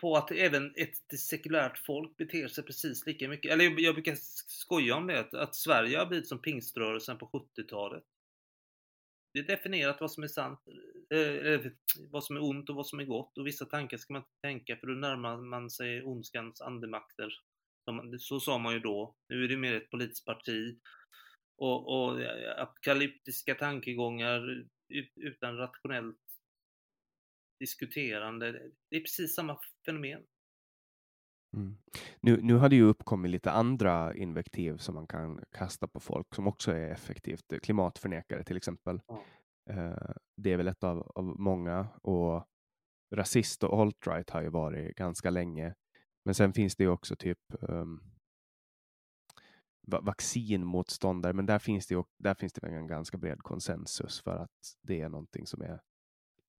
på att även ett sekulärt folk beter sig precis lika mycket. Eller jag brukar skoja om det, att Sverige har blivit som pingströrelsen på 70-talet. Det är definierat vad som är sant, eh, vad som är ont och vad som är gott och vissa tankar ska man inte tänka för då närmar man sig ondskans andemakter. Så sa man ju då. Nu är det mer ett politiskt parti och, och apokalyptiska tankegångar utan rationellt diskuterande. Det är precis samma fenomen. Mm. Nu, nu har det ju uppkommit lite andra invektiv som man kan kasta på folk som också är effektivt. Klimatförnekare till exempel. Ja. Uh, det är väl ett av, av många och rasist och alt-right har ju varit ganska länge. Men sen finns det ju också typ um, vaccinmotståndare, men där finns det, ju, där finns det en ganska bred konsensus för att det är någonting som är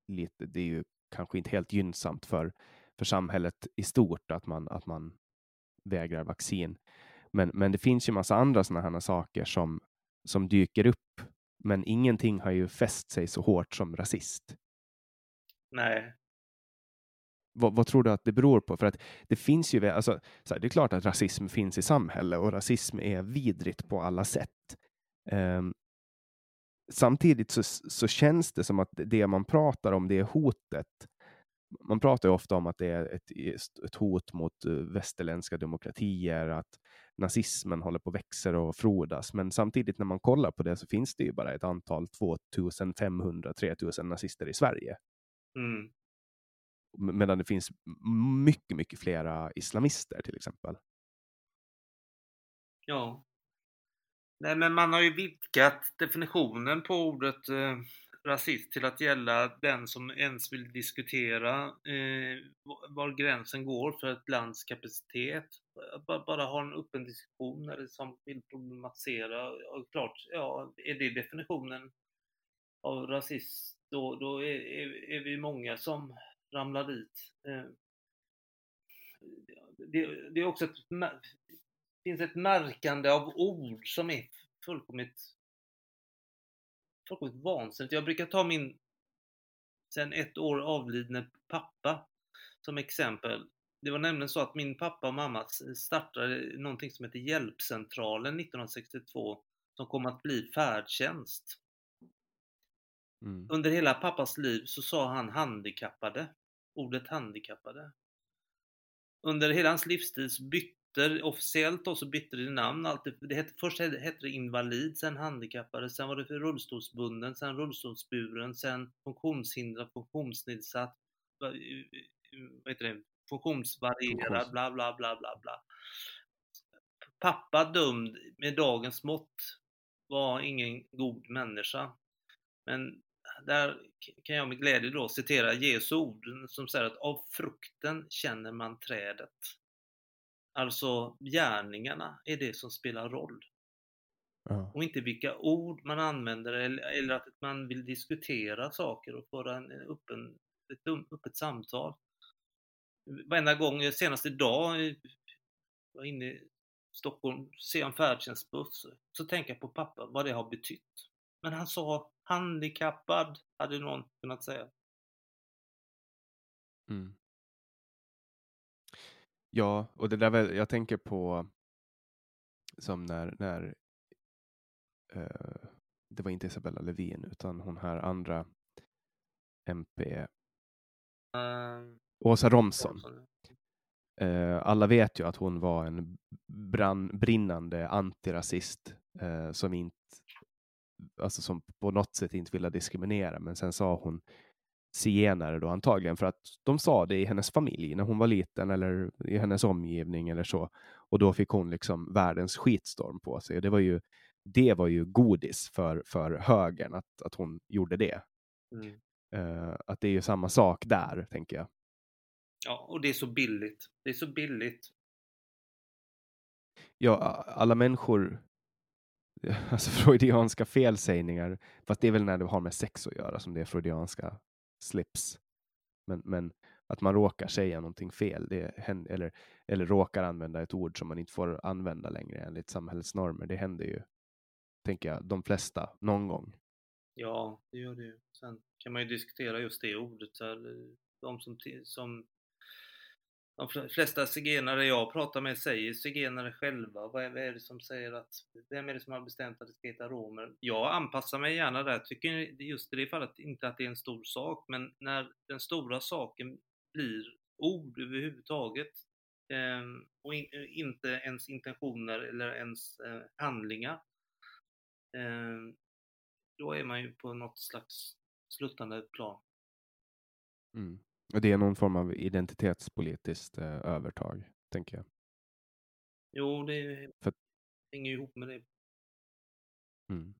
lite, det är ju kanske inte helt gynnsamt för, för samhället i stort att man, att man vägrar vaccin. Men, men det finns ju massa andra sådana här saker som, som dyker upp. Men ingenting har ju fäst sig så hårt som rasist. Nej. Vad, vad, tror du att det beror på? För att det finns ju, alltså, så här, det är klart att rasism finns i samhället och rasism är vidrigt på alla sätt. Um, samtidigt så, så känns det som att det man pratar om, det är hotet. Man pratar ju ofta om att det är ett, ett hot mot eh, västerländska demokratier, att nazismen håller på att växa och frodas. Men samtidigt när man kollar på det så finns det ju bara ett antal 2500-3000 nazister i Sverige. Mm. Medan det finns mycket, mycket flera islamister till exempel. Ja, Nej, men man har ju vidgat definitionen på ordet eh, rasist till att gälla den som ens vill diskutera eh, var gränsen går för ett lands kapacitet. Bara, bara ha en öppen diskussion eller som vill problematisera. Och klart, ja, är det definitionen av rasist, då, då är, är, är vi många som ramlar dit. Eh, det, det, är också ett finns ett märkande av ord som är fullkomligt, fullkomligt vansinnigt. Jag brukar ta min sen ett år avlidne pappa som exempel. Det var nämligen så att min pappa och mamma startade någonting som heter Hjälpcentralen 1962 som kom att bli färdtjänst. Mm. Under hela pappas liv så sa han handikappade, ordet handikappade. Under hela hans livstid bytte bytte, officiellt då så bytte det namn alltid. Det hette, först hette det invalid, sen handikappade, sen var det för rullstolsbunden, sen rullstolsburen, sen funktionshindrad, funktionsnedsatt, vad heter det, funktionsvarierad, bla bla bla bla bla. Pappa dömd med dagens mått var ingen god människa. Men där kan jag med glädje då citera Jesu ord som säger att av frukten känner man trädet. Alltså gärningarna är det som spelar roll. Ja. Och inte vilka ord man använder eller, att man vill diskutera saker och föra en öppen, ett öppet samtal. Varenda gång, senast idag, var inne i Stockholm, ser en färdtjänstbuss, så tänker jag på pappa, vad det har betytt. Men han sa handikappad, hade någon kunnat säga. Mm. Ja, och det där jag tänker på som när, när uh, det var inte Isabella Lövin utan hon här andra MP uh, ehm, Åsa Romson. Uh, alla vet ju att hon var en brann, brinnande antirasist som inte alltså som på något sätt inte ville diskriminera, men sen sa hon zigenare då antagligen för att de sa det i hennes familj när hon var liten eller i hennes omgivning eller så. Och då fick hon liksom världens skitstorm på sig. Och det var ju, det var ju godis för, för högern att, att hon gjorde det. Mm. Uh, att det är ju samma sak där, tänker jag. Ja, och det är så billigt. Det är så billigt. Ja, alla människor [LAUGHS] alltså freudianska felsägningar, fast det är väl när det har med sex att göra som det är freudianska slips. Men, men att man råkar säga någonting fel, det händer, eller, eller råkar använda ett ord som man inte får använda längre enligt samhällets normer. Det händer ju, tänker jag, de flesta någon gång. Ja, det gör det ju. Sen kan man ju diskutera just det ordet. De som, som de flesta zigenare jag pratar med säger zigenare själva. Vad är, vad är, det som säger att, vem är det som har bestämt att det ska heta romer? Jag anpassar mig gärna där, tycker just i det fallet inte att det är en stor sak, men när den stora saken blir ord överhuvudtaget eh, och in, inte ens intentioner eller ens eh, handlingar, eh, då är man ju på något slags sluttande plan. Mm. Och det är någon form av identitetspolitiskt eh, övertag, tänker jag. Jo, det För... hänger ihop med det. Mm.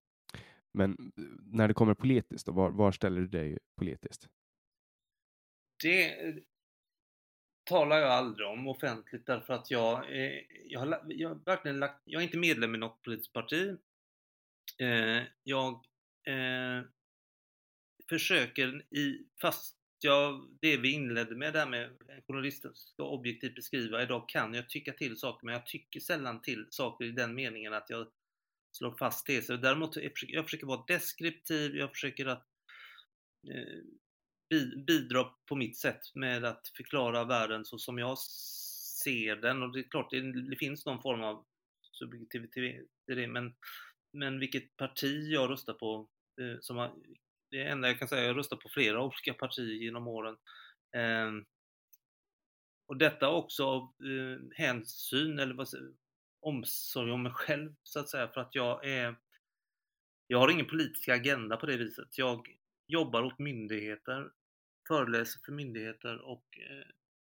Men eh, när det kommer politiskt, då, var, var ställer du dig politiskt? Det eh, talar jag aldrig om offentligt därför att jag, eh, jag, har, jag har verkligen lagt, jag är inte medlem i något politiskt parti. Eh, jag eh, försöker i, fast jag, det vi inledde med där med journalisten ska objektivt beskriva, idag kan jag tycka till saker, men jag tycker sällan till saker i den meningen att jag slår fast teser. Däremot jag försöker jag försöker vara deskriptiv, jag försöker att eh, bidra på mitt sätt med att förklara världen så som jag ser den. Och det är klart, det, det finns någon form av subjektivitet i det, men, men vilket parti jag röstar på eh, som har det enda jag kan säga, jag röstat på flera olika partier genom åren. Eh, och detta också av eh, hänsyn, eller vad säger, omsorg om mig själv, så att säga, för att jag är jag har ingen politisk agenda på det viset. Jag jobbar åt myndigheter, föreläser för myndigheter och eh,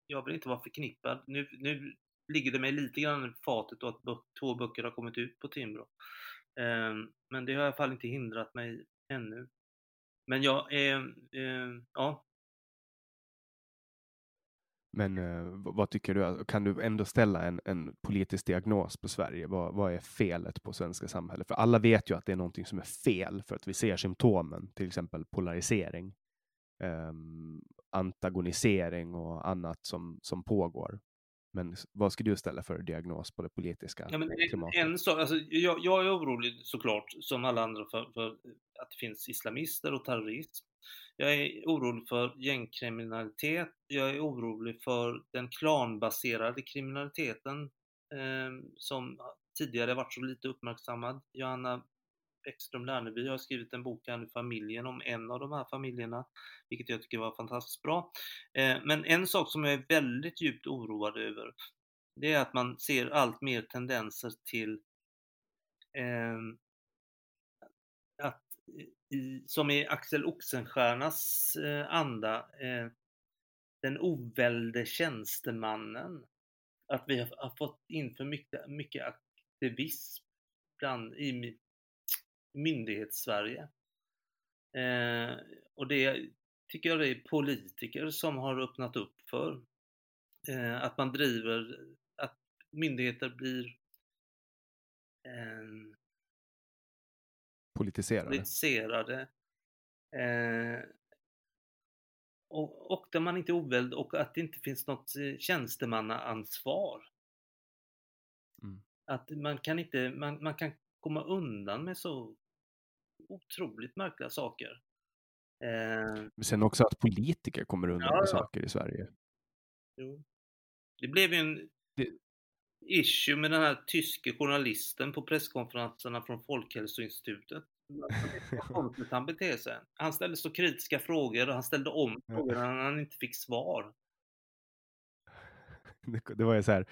jag vill inte vara förknippad. Nu, nu ligger det mig lite grann i fatet att två böcker har kommit ut på Timbro. Eh, men det har i alla fall inte hindrat mig ännu. Men jag är, eh, ja. Men eh, vad tycker du? Alltså, kan du ändå ställa en, en politisk diagnos på Sverige? Vad, vad är felet på svenska samhället? För alla vet ju att det är någonting som är fel för att vi ser symptomen, till exempel polarisering, eh, antagonisering och annat som, som pågår. Men vad ska du ställa för diagnos på det politiska ja, men klimatet? En sak, alltså, jag, jag, är orolig såklart, som alla andra, för, för, att det finns islamister och terrorism. Jag är orolig för gängkriminalitet. Jag är orolig för den klanbaserade kriminaliteten eh, som tidigare varit så lite uppmärksammad. Johanna Bäckström Lerneby har skrivit en bok här nu, Familjen, om en av de här familjerna, vilket jag tycker var fantastiskt bra. Eh, men en sak som jag är väldigt djupt oroad över, det är att man ser allt mer tendenser till eh, att, i, som i Axel Oxenstiernas eh, anda, eh, den ovälde tjänstemannen. Att vi har, har fått in för mycket, mycket aktivism bland, i myndighets-Sverige. Eh, och det tycker jag det är politiker som har öppnat upp för. Eh, att man driver, att myndigheter blir eh, politiserade. politiserade. Eh, och, och där man inte är oväld och att det inte finns något eh, tjänstemannaansvar. Mm. Att man kan inte, man, man kan komma undan med så otroligt märkliga saker. Eh, Men sen också att politiker kommer undan ja, med saker i Sverige. Jo. Det blev ju en det... issue med den här tyske journalisten på presskonferenserna från Folkhälsoinstitutet. han beter sig. Han ställde så kritiska frågor och han ställde om frågorna när han inte fick svar. [LAUGHS] Det, det var ju så här,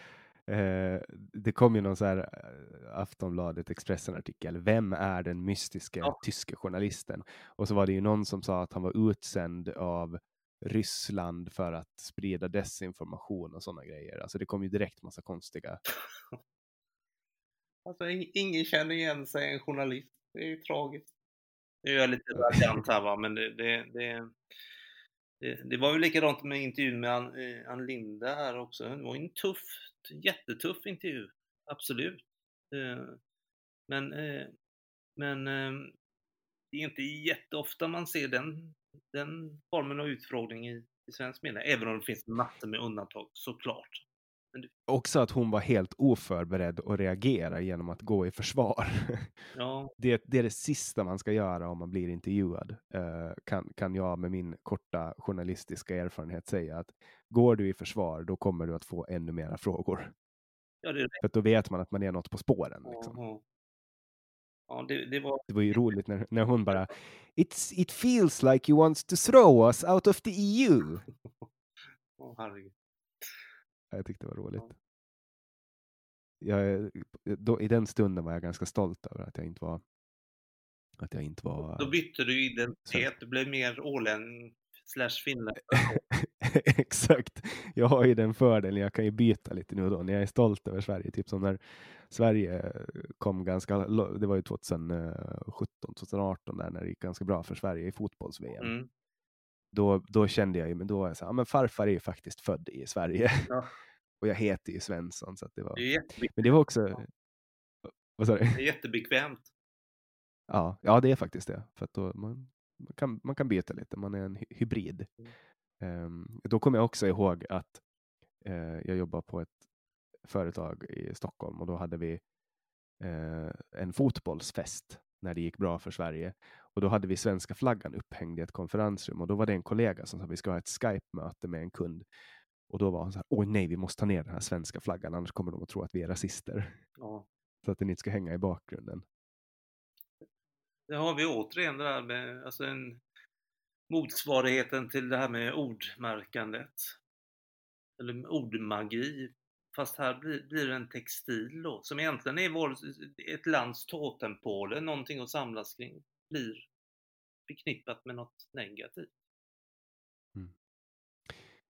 Eh, det kom ju någon så här eh, Aftonbladet Expressen-artikel. Vem är den mystiska ja. tyske journalisten? Och så var det ju någon som sa att han var utsänd av Ryssland för att sprida desinformation och sådana grejer. Alltså det kom ju direkt massa konstiga. [LAUGHS] Alltså ingen känner igen sig en journalist. Det är ju tragiskt. [LAUGHS] Nu är jag lite raljant här va, men det, det, det, det, det var ju likadant med intervjun med Ann, eh, Ann Linde här också. Det var en tuff jättetuff intervju, absolut. Eh, men, eh, men eh, det är inte jätteofta man ser den den formen av utfrågning i, i svensk media, även om det finns massor med undantag såklart. Också att hon var helt oförberedd att reagera genom att gå i försvar. [LAUGHS] Ja. Det, det är det sista man ska göra om man blir intervjuad, uh, kan, kan jag med min korta journalistiska erfarenhet säga att går du i försvar, då kommer du att få ännu mera frågor. Ja, det, För då vet man att man är något på spåren. Liksom. ja, ja det, det var... Det var ju [LAUGHS] roligt när, när hon bara It's, It feels like you want to throw us out of the EU. [LAUGHS] Åh, herregud. Jag tyckte det var roligt. Jag, då, I den stunden var jag ganska stolt över att jag inte var att jag inte var... Då bytte du identitet, du blev mer ålänning slash finländare. [LAUGHS] Exakt. Jag har ju den fördelen, jag kan ju byta lite nu och då när jag är stolt över Sverige. Typ som när Sverige kom ganska, det var ju 2017, 2018 där när det gick ganska bra för Sverige i fotbolls-VM. Mm. Då, då kände jag ju, men då var jag så här, men farfar är ju faktiskt född i Sverige. Ja. [LAUGHS] och jag heter ju Svensson. Så det var... Det. Men det var också... Vad sa du? Det är jättebekvämt. Ja, ja, det är faktiskt det. För då man, man, kan, man kan byta lite, man är en hy- hybrid. Um, då kommer jag också ihåg att eh, jag jobbar på ett företag i Stockholm och då hade vi eh, en fotbollsfest när det gick bra för Sverige. Och då hade vi svenska flaggan upphängd i ett konferensrum och då var det en kollega som sa att vi ska ha ett Skype-möte med en kund. Och då var han så här, oj nej, vi måste ta ner den här svenska flaggan, annars kommer de att tro att vi är rasister. Ja. [LAUGHS] Så att den inte ska hänga i bakgrunden. Det har vi återigen det där med alltså en, motsvarigheten till det här med ordmärkandet. Eller ordmagi. Fast här blir, blir det en textil då, som egentligen är vår, ett lands totempåle, någonting att samlas kring, blir förknippat med något negativt.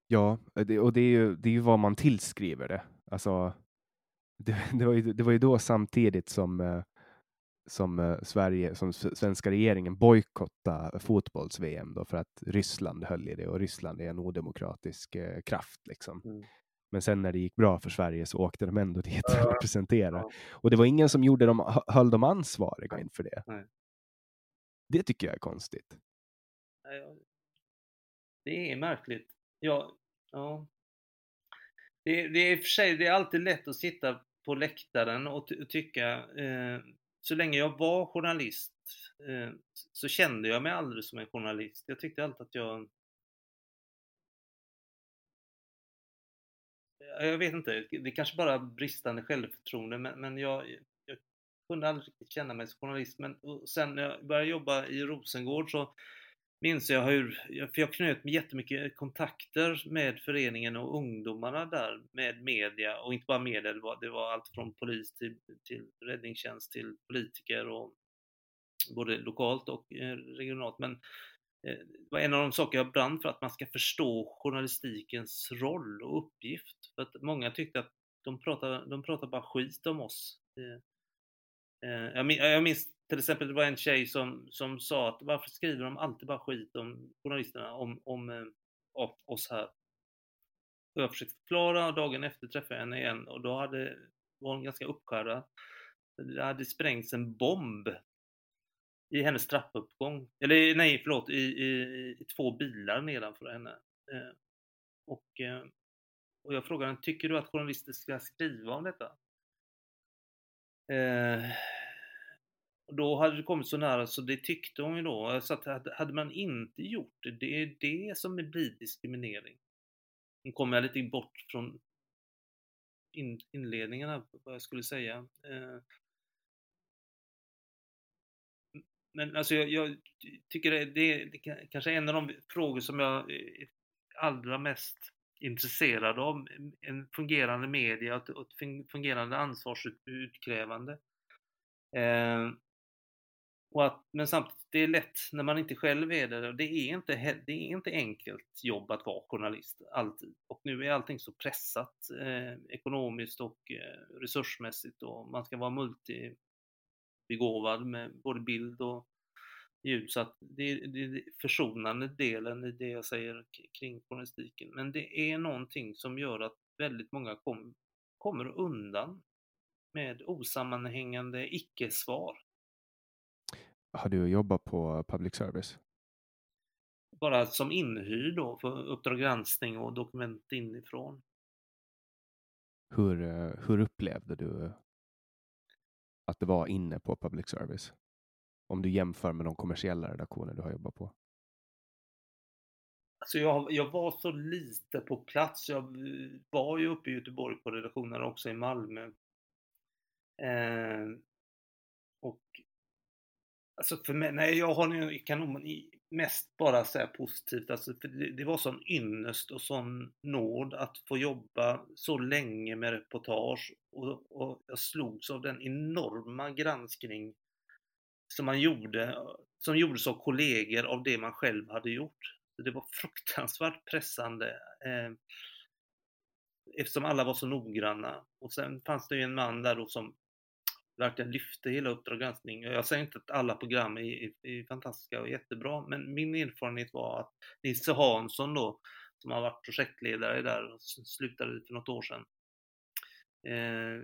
Ja, det, och det är, ju, det är ju vad man tillskriver det. Alltså, det, [LAUGHS] det, var, ju, det var ju då samtidigt som, eh, som eh, Sverige, som svenska regeringen bojkottade fotbolls-VM då för att Ryssland höll i det och Ryssland är en odemokratisk eh, kraft. Liksom. Mm. Men sen när det gick bra för Sverige så åkte de ändå dit för Ja. att representera. Ja. Och det var ingen som gjorde dem, hö- höll dem ansvariga inför det. Nej. Det tycker jag är konstigt. Det är märkligt. Ja, ja. Det, det är i och för sig, det är alltid lätt att sitta på läktaren och ty- tycka, eh, så länge jag var journalist eh, så kände jag mig aldrig som en journalist. Jag tyckte alltid att jag Jag vet inte, det är kanske bara bristande självförtroende men, men jag kunde aldrig riktigt känna mig som journalist. Men sen när jag började jobba i Rosengård så minns jag hur, för jag knöt jättemycket kontakter med föreningen och ungdomarna där med media och inte bara media, det var, det var allt från polis till, till räddningstjänst till politiker och både lokalt och eh, regionalt. Men eh, det var en av de saker jag brann för, att man ska förstå journalistikens roll och uppgift. För att många tyckte att de pratade, de pratar bara skit om oss. Eh, Eh, jag jag minns till exempel, det var en tjej som, som sa att varför skriver de alltid bara skit om journalisterna, om, om eh, om oss här? Och jag försökte förklara och dagen efter träffade jag henne igen och då hade, var hon ganska uppskärrad. Det hade sprängts en bomb i hennes trappuppgång. Eller nej, förlåt, i, i, i två bilar nedanför henne. Eh, och, eh, och jag frågade henne, tycker du att journalister ska skriva om detta? Eh, då hade det kommit så nära så det tyckte hon ju då. Så att hade, man inte gjort det, det är det som blir diskriminering. Nu kommer jag lite bort från in, inledningen här, vad jag skulle säga. Eh, men alltså jag, jag tycker det, det, det kanske är en av de frågor som jag eh, allra mest intresserade av. En fungerande media och ett, fungerande ansvarsutkrävande. Eh, och att, men samtidigt, det är lätt när man inte själv är det. Det är inte, det är inte enkelt jobb att vara journalist, alltid. Och nu är allting så pressat eh, ekonomiskt och eh, resursmässigt och man ska vara multibegåvad med både bild och ljud. Så att det är den försonande delen i det jag säger kring journalistiken. Men det är någonting som gör att väldigt många kom, kommer undan med osammanhängande icke-svar. Har du jobbat på public service? bara som inhyrd då för Uppdrag granskning och Dokument inifrån. Hur, eh, hur upplevde du att det var inne på public service? Om du jämför med de kommersiella redaktioner du har jobbat på. Alltså jag, jag var så lite på plats. Jag var ju uppe i Göteborg på redaktionen också i Malmö. Eh, och alltså för mig, nej jag har nu kanon, mest bara säga positivt. Alltså för det, det var sån ynnest och sån nåd att få jobba så länge med reportage och, och jag slogs av den enorma granskning som man gjorde, som gjordes av kollegor av det man själv hade gjort. Det var fruktansvärt pressande eh, eftersom alla var så noggranna. Och sen fanns det ju en man där då som verkligen lyfte hela Uppdrag granskning. Jag säger inte att alla program är, är, är, fantastiska och jättebra, men min erfarenhet var att Nisse Hansson då, som har varit projektledare där och slutade för något år sedan, eh,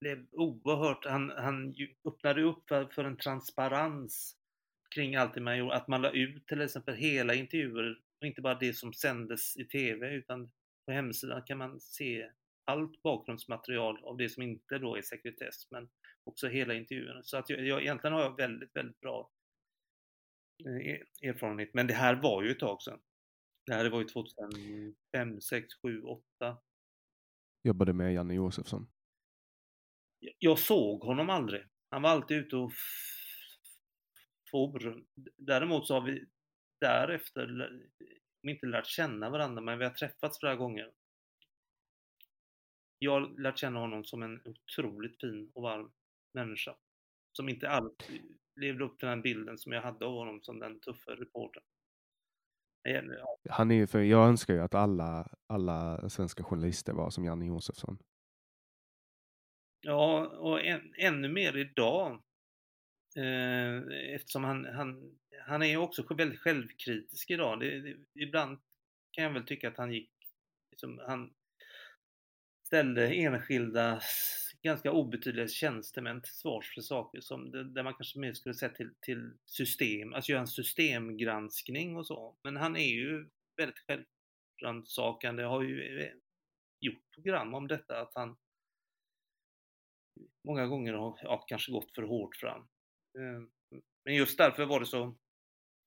blev oerhört, han, han öppnade upp för, för en transparens kring allt det man gjorde, att man la ut till exempel hela intervjuer och inte bara det som sändes i TV utan på hemsidan kan man se allt bakgrundsmaterial av det som inte då är sekretess men också hela intervjuerna. Så att jag, jag, egentligen har jag väldigt, väldigt bra eh, erfarenhet. Men det här var ju ett tag sedan. Det här var ju 2005, 6, 7, 8. Jobbade med Janne Josefsson? Jag såg honom aldrig. Han var alltid ute och for. Däremot så har vi därefter inte lärt känna varandra, men vi har träffats flera gånger. Jag har lärt känna honom som en otroligt fin och varm människa. Som inte alls levde upp till den bilden som jag hade av honom som den tuffa reportern. Han är ju för, jag önskar ju att alla, alla svenska journalister var som Janne Josefsson. Ja, och än, ännu mer idag. Eh, eftersom han, han, han är också väldigt självkritisk idag. Det, det, ibland kan jag väl tycka att han gick, liksom, han ställde enskilda ganska obetydliga tjänstemän till svars för saker som där man kanske mer skulle sett till, till system, alltså göra en systemgranskning och så. Men han är ju väldigt självrannsakande, har ju eh, gjort program om detta att han många gånger har ja, kanske gått för hårt fram. Ehm, men just därför var det så...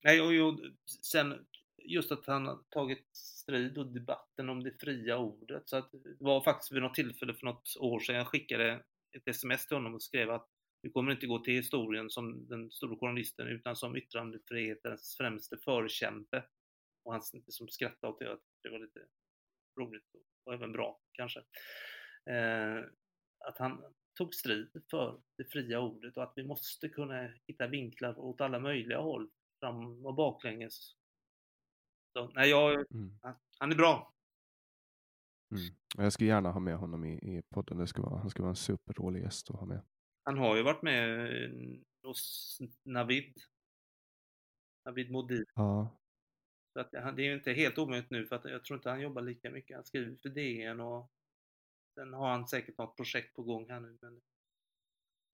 Nej, och, och sen just att han har tagit strid och debatten om det fria ordet. Så att det var faktiskt vid något tillfälle för något år sedan jag skickade ett sms till honom och skrev att du kommer inte gå till historien som den stora journalisten utan som yttrandefrihetens främste förkämpe. Och han liksom skrattade åt det, att det var lite roligt och även bra kanske. Eh, att han tog strid för det fria ordet och att vi måste kunna hitta vinklar åt alla möjliga håll, fram och baklänges. Så, nej, jag, mm. han är bra. Mm. Jag skulle gärna ha med honom i, i podden. Det skulle vara, han skulle vara en superrolig gäst att ha med. Han har ju varit med hos Navid. Navid Modin. Ja. Så att, det är ju inte helt omöjligt nu för att jag tror inte han jobbar lika mycket. Han skriver för DN och Sen har han säkert något projekt på gång här nu. Men...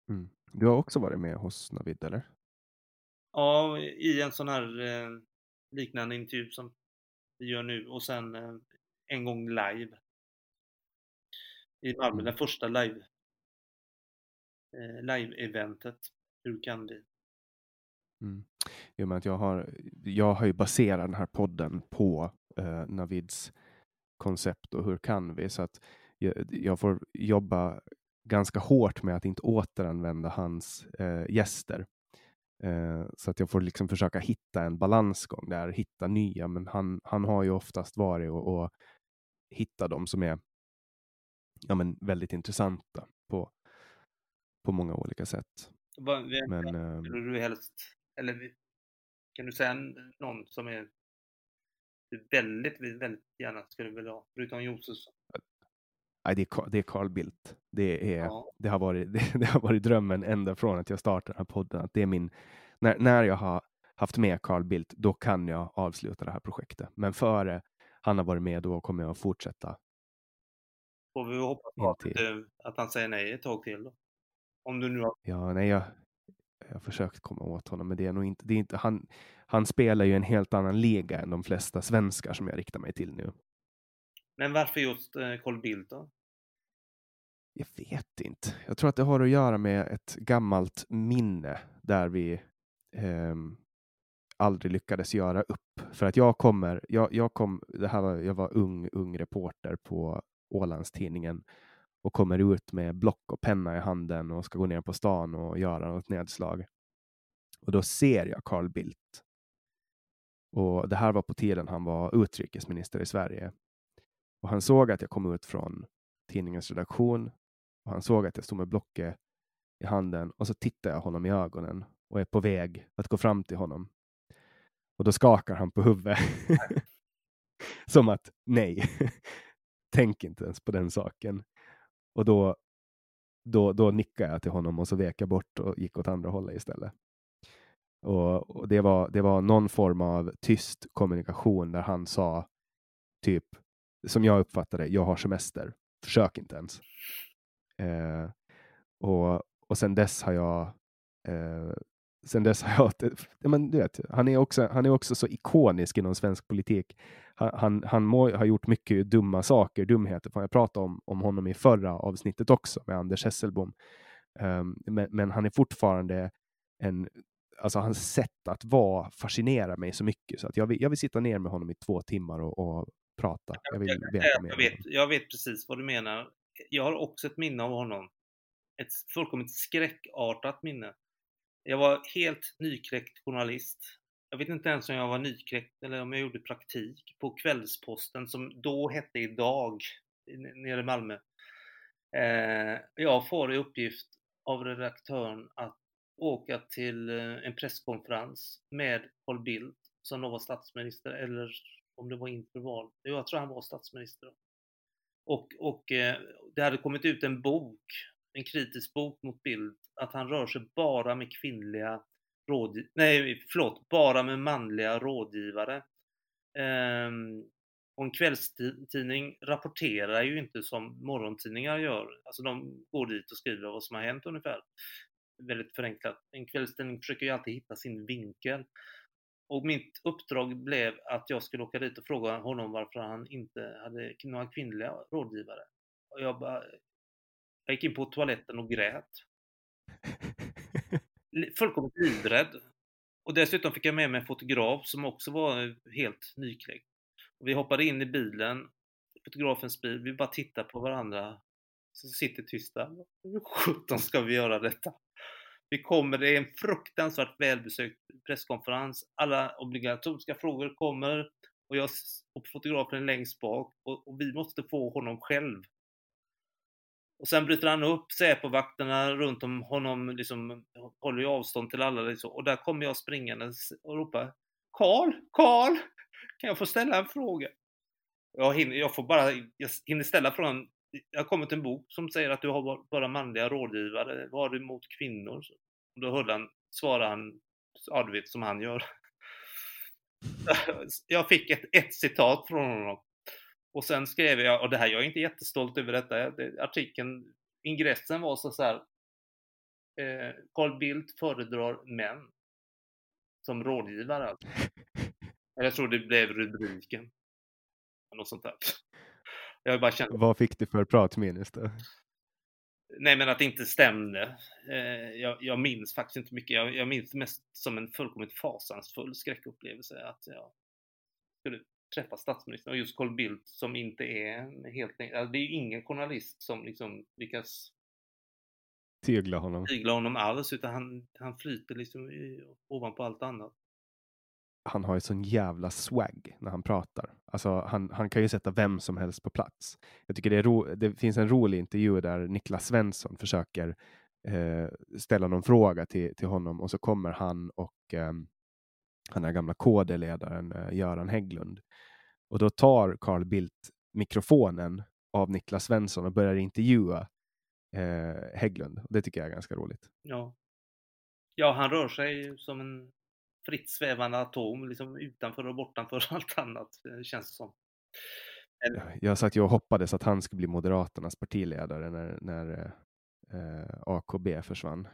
Mm. Du har också varit med hos Navid, eller? Ja, i en sån här eh, liknande intervju som vi gör nu och sen eh, en gång live. I Malmö, mm. den första live eh, live-eventet. Hur kan vi? Mm. I och med att jag har, jag har ju baserat den här podden på eh, Navids koncept och hur kan vi? Så att jag, får jobba ganska hårt med att inte återanvända hans eh, gäster. Eh, så att jag får liksom försöka hitta en balansgång där, hitta nya, men han, han har ju oftast varit och, och hitta de som är ja, men väldigt intressanta på, på många olika sätt. Vad, men, äh, du helst, eller kan du säga någon som är du väldigt, väldigt gärna skulle vilja ha, förutom Josefsson? Nej, det, är, det är Carl Bildt. Det, är, ja. det, har varit, [LAUGHS] det, det, har varit drömmen ända från att jag startade den här podden. Att det är min, när, när jag har haft med Carl Bildt, då kan jag avsluta det här projektet. Men före han har varit med, då kommer jag att fortsätta. Får vi hoppas på att, att han säger nej ett tag till då? Om du nu har... Ja, nej, jag, Jag har försökt komma åt honom, men det är nog inte, det är inte han, han spelar ju en helt annan liga än de flesta svenskar som jag riktar mig till nu. Men varför just eh, Carl Bildt då? Jag vet inte. Jag tror att det har att göra med ett gammalt minne där vi eh, aldrig lyckades göra upp. För att jag kommer, jag, jag kom, det här var, jag var ung, ung reporter på Ålandstidningen och kommer ut med block och penna i handen och ska gå ner på stan och göra något nedslag. Och då ser jag Carl Bildt. Och det här var på tiden han var utrikesminister i Sverige. Och han såg att jag kom ut från tidningens redaktion och han såg att jag stod med blocket i handen och så tittar jag honom i ögonen och är på väg att gå fram till honom. Och då skakar han på huvudet. [LAUGHS] Som att nej, [LAUGHS] tänk inte ens på den saken. Och då, då, då nickade jag till honom och så vek jag bort och gick åt andra hållet istället. Och, och, det, var, det var någon form av tyst kommunikation där han sa typ, som jag uppfattar det, jag har semester, försök inte ens. Eh, och, och sen dess har jag eh, sen dess har jag, [LAUGHS] men du vet, han är också, han är också så ikonisk inom svensk politik. Han, han, han må har gjort mycket dumma saker, dumheter, jag pratade om, om honom i förra avsnittet också med Anders Hesselbom. Um, men, men, han är fortfarande en, alltså hans sätt att vara fascinerar mig så mycket så att jag vill, jag vill sitta ner med honom i två timmar och, och prata. Jag vill jag, veta jag, mer. Jag vet, jag vet precis vad du menar. Jag har också ett minne av honom. Ett fullkomligt skräckartat minne. Jag var helt nykläckt journalist. Jag vet inte ens om jag var nykläckt eller om jag gjorde praktik på Kvällsposten som då hette Idag nere i Malmö. Eh, jag får i uppgift av redaktören att åka till eh, en presskonferens med Carl Bildt som då var statsminister eller om det var inför val. Jag tror han var statsminister. Och, och eh, det hade kommit ut en bok, en kritisk bok mot Bild, att han rör sig bara med kvinnliga rådgivare, nej förlåt, bara med manliga rådgivare. Ehm, och en kvällstidning rapporterar ju inte som morgontidningar gör. Alltså de går dit och skriver vad som har hänt ungefär. Väldigt förenklat. En kvällstidning försöker ju alltid hitta sin vinkel. Och mitt uppdrag blev att jag skulle åka dit och fråga honom varför han inte hade några kvinnliga rådgivare. Och jag, bara, jag gick in på toaletten och grät fullkomligt livrädd. Och dessutom fick jag med mig en fotograf som också var eh, helt nykläckt. vi hoppade in i bilen, fotografens bil, vi bara tittar på varandra. Så sitter tysta. Hur sjutton ska vi göra detta? Vi kommer, det är en fruktansvärt välbesökt presskonferens. Alla obligatoriska frågor kommer och jag och fotografen är längst bak och, och vi måste få honom själv och sen bryter han upp Säpo-vakterna runt om honom, liksom, håller ju avstånd till alla. Liksom. Och där kommer jag springande och ropar Karl, Karl, kan jag få ställa en fråga? Jag, hinner, jag får bara, jag hinner ställa frågan. Jag har kommit en bok som säger att du har bara manliga rådgivare. Vad har du emot kvinnor? Och då hörde han, svarade han, ja du vet som han gör. [LAUGHS] Jag fick ett, ett citat från honom. Och sen skrev jag, och det här, jag är inte jättestolt över detta, det, artikeln, ingressen var så, så här, eh, Carl Bildt föredrar män som rådgivare. Alltså. [LAUGHS] Jag tror det blev rubriken. Något sånt där. Jag bara känt... Vad fick du för pratminus då? Nej, men att det inte stämde. Eh, jag, jag, minns faktiskt inte mycket. Jag, jag minns mest som en fullkomligt fasansfull skräckupplevelse. Att jag skulle träffa statsministern och just Carl Bildt som inte är helt alltså det är ju ingen journalist som liksom lyckas tygla honom. Tygla honom alls utan han, han flyter liksom ovanpå allt annat. Han har ju sån jävla swag när han pratar. Alltså han, han kan ju sätta vem som helst på plats. Jag tycker det, är ro, det finns en rolig intervju där Niklas Svensson försöker eh, ställa någon fråga till, till honom och så kommer han och eh, han är gamla KD-ledaren eh, Göran Hägglund. Och då tar Carl Bildt mikrofonen av Niklas Svensson och börjar intervjua eh, Hägglund. Det tycker jag är ganska roligt. Ja. ja, han rör sig som en fritt svävande atom, liksom utanför och bortanför [LAUGHS] allt annat, eh, känns det som. Eller... Jag satt ju och hoppades att han skulle bli Moderaternas partiledare när, när eh, AKB försvann.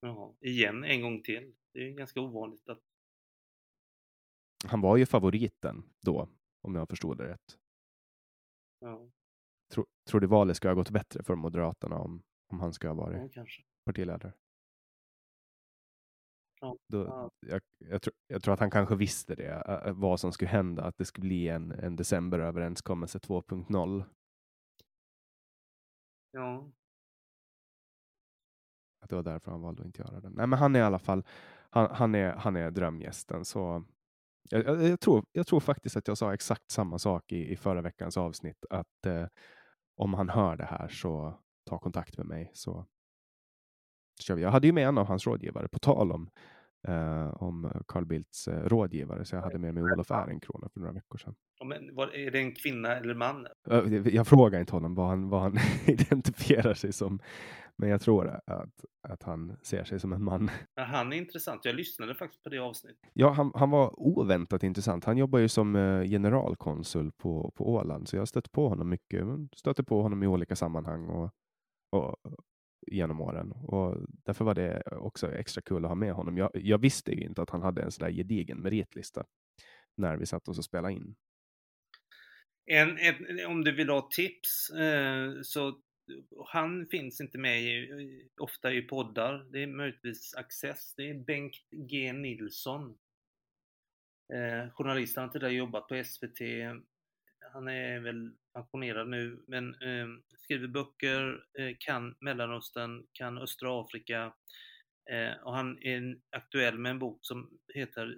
Jaha, igen en gång till. Det är ju ganska ovanligt att... Han var ju favoriten då, om jag förstod det rätt. Ja, Tror, tror du valet ska ha gått bättre för Moderaterna om, om han ska ha varit ja partiledare? Då, ja. jag, jag, tror, jag tror att han kanske visste det, vad som skulle hända, att det skulle bli en, en decemberöverenskommelse 2.0. ja. Att det var därför han valde att inte göra den. Nej, men han är i alla fall, han, han, är, han är drömgästen. Så jag, jag, tror, jag tror faktiskt att jag sa exakt samma sak i, i förra veckans avsnitt. Att eh, om han hör det här så ta kontakt med mig. Så. Jag hade ju med en av hans rådgivare, på tal om, eh, om Carl Bildts eh, rådgivare. Så jag hade med mig Olof Ehrenkrona för några veckor sedan. Ja, Men var, är det en kvinna eller man? Eh, Jag frågar inte honom vad han, vad han [LAUGHS] identifierar sig som. Men jag tror att, att han ser sig som en man. Ja, han är intressant. Jag lyssnade faktiskt på det avsnittet. Ja, han, han var oväntat intressant. Han jobbar ju som eh, generalkonsul på, på Åland, så jag har stött på honom mycket. Stöter på honom i olika sammanhang och, och genom åren. Och därför var det också extra kul att ha med honom. Jag, jag visste ju inte att han hade en sån där gedigen meritlista när vi satt oss och spelade in. En, en, om du vill ha tips eh, så han finns inte med i, ofta i poddar. Det är möjligtvis Access. Det är Bengt G Nilsson. Eh, journalist, han har tidigare jobbat på SVT. Han är väl pensionerad nu, men eh, skriver böcker, eh, kan Mellanöstern, kan östra Afrika. Eh, och han är aktuell med en bok som heter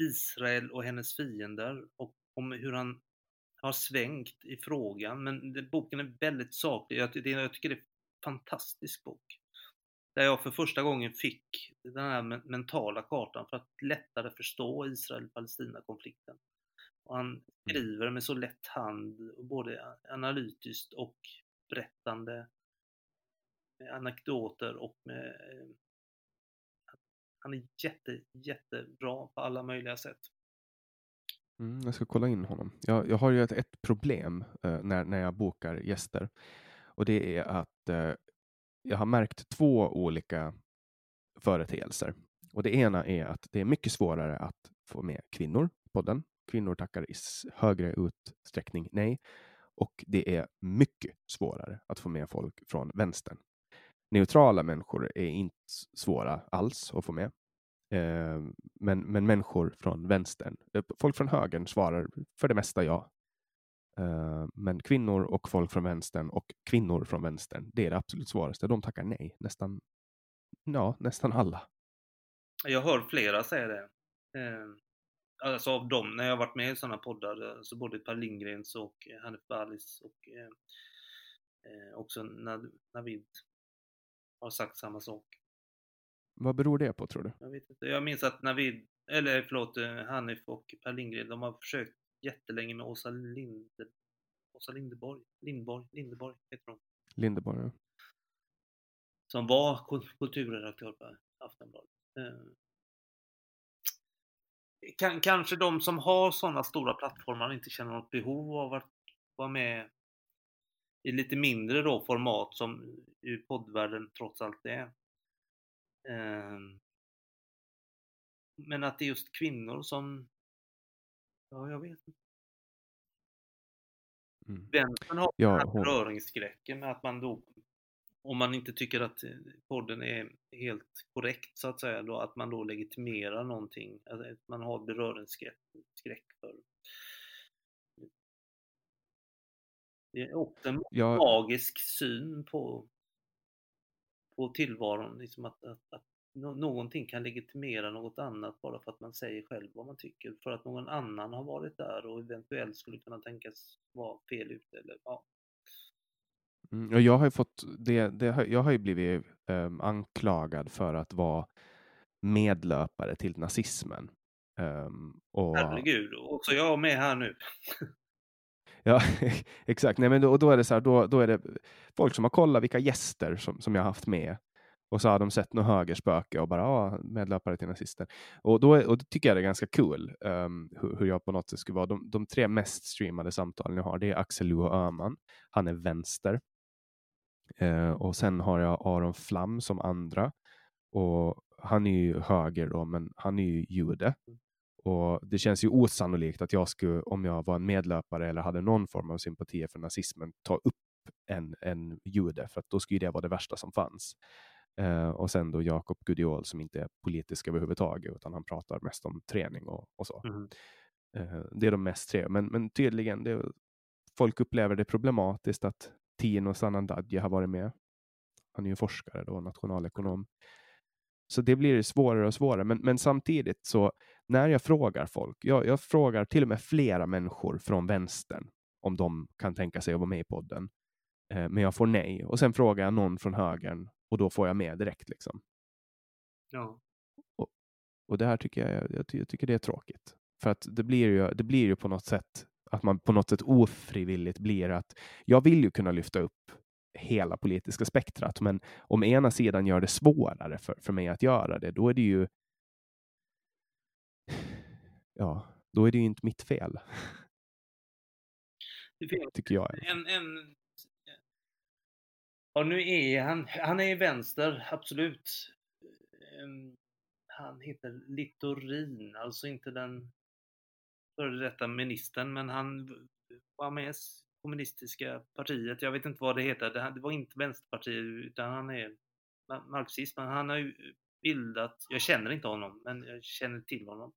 Israel och hennes fiender och om hur han har svängt i frågan. Men det, boken är väldigt saklig. Jag, det, jag tycker det är en fantastisk bok. Där jag för första gången fick den här mentala kartan för att lättare förstå Israel-Palestina-konflikten. Och han skriver med så lätt hand, både analytiskt och berättande, med anekdoter och med... eh, Han är jätte, jättebra på alla möjliga sätt. Mm, jag ska kolla in honom. Jag, jag har ju ett, ett problem eh, när, när jag bokar gäster. Och det är att eh, jag har märkt två olika företeelser. Och det ena är att det är mycket svårare att få med kvinnor i podden. Kvinnor tackar i högre utsträckning nej. Och det är mycket svårare att få med folk från vänstern. Neutrala människor är inte svåra alls att få med. Eh, men, men människor från vänstern, eh, folk från högern svarar för det mesta ja. Eh, men kvinnor och folk från vänstern och kvinnor från vänstern, det är det absolut svåraste. De tackar nej, nästan, ja, nästan alla. Jag hör flera säga det. Eh, Alltså av dem, när jag har varit med i sådana poddar, så både Per Lindgrens och eh, Hanif Balis och eh, eh, också Navid har sagt samma sak. Vad beror det på tror du? Jag vet inte. Jag minns att Navid, eller förlåt, eh, Hanif och Per Lindgren, de har försökt jättelänge med Åsa Linde, Åsa Lindeborg, Lindborg, Lindeborg heter hon. Lindeborg? ja. Som var kul- kulturredaktör på Aftonbladet. Kan, kanske de som har sådana stora plattformar inte känner något behov av att vara med i lite mindre då format som ju poddvärlden trots allt är. Eh, Men att det är just kvinnor som, ja jag vet inte. Mm. Vänstern har Ja, den här hon- beröringsskräcken med att man då, om man inte tycker att eh, podden är helt korrekt så att säga, då att man då legitimerar någonting. Att man har beröringsskräck skräck för. Det är också en Ja, magisk syn på, på tillvaron, liksom att, att, att nå- någonting kan legitimera något annat bara för att man säger själv vad man tycker, för att någon annan har varit där och eventuellt skulle kunna tänkas vara fel ute. Eller, ja. Mm, och jag har ju fått det, det har, jag har ju blivit ehm, anklagad för att vara medlöpare till nazismen. Ehm, och, Herregud, också jag med här nu. Ja, [LAUGHS] exakt. Nej, men då, då är det så här, då, då är det folk som har kollat vilka gäster som, som jag har haft med. Och så har de sett något högerspöke och bara ah, medlöpare till nazister. Och då, och då tycker jag det är ganska kul ehm, hur, hur jag på något sätt skulle vara. De, de tre mest streamade samtalen jag har, det är Axel Luo Öhman. Han är vänster. Eh, och sen har jag Aron Flam som andra. och han är ju höger då, men han är ju jude. Och det känns ju osannolikt att jag skulle, om jag var en medlöpare eller hade någon form av sympati för nazismen, ta upp en, en jude, för att då skulle det vara det värsta som fanns. Uh, och sen då Jakob Gudiol som inte är politisk överhuvudtaget, utan han pratar mest om träning och, och så. Mm. Uh, det är de mest tre, men, men tydligen, det, folk upplever det problematiskt att Tino Sanandaji har varit med. Han är ju forskare då, nationalekonom. Så det blir svårare och svårare. Men, men samtidigt så när jag frågar folk, jag, jag, frågar till och med flera människor från vänstern om de kan tänka sig att vara med i podden. Eh, men jag får nej. Och sen frågar jag någon från högern och då får jag med direkt. Liksom. Ja. Och, och det här tycker jag, jag, jag, tycker det är tråkigt. För att det blir ju, det blir ju på något sätt att man på något sätt ofrivilligt blir att jag vill ju kunna lyfta upp hela politiska spektrat, men om ena sidan gör det svårare för, för mig att göra det, då är det ju [SIGHS] ja, då är det ju inte mitt fel. Det Tycker jag. En, en, och nu är han, han är vänster, absolut. Ehm, han heter Littorin, alltså inte den före detta ministern, men han var med i kommunistiska partiet. Jag vet inte vad det heter. Det var inte Vänsterpartiet, utan han är marxist. Men han har ju bildat, jag känner inte honom, men jag känner till honom.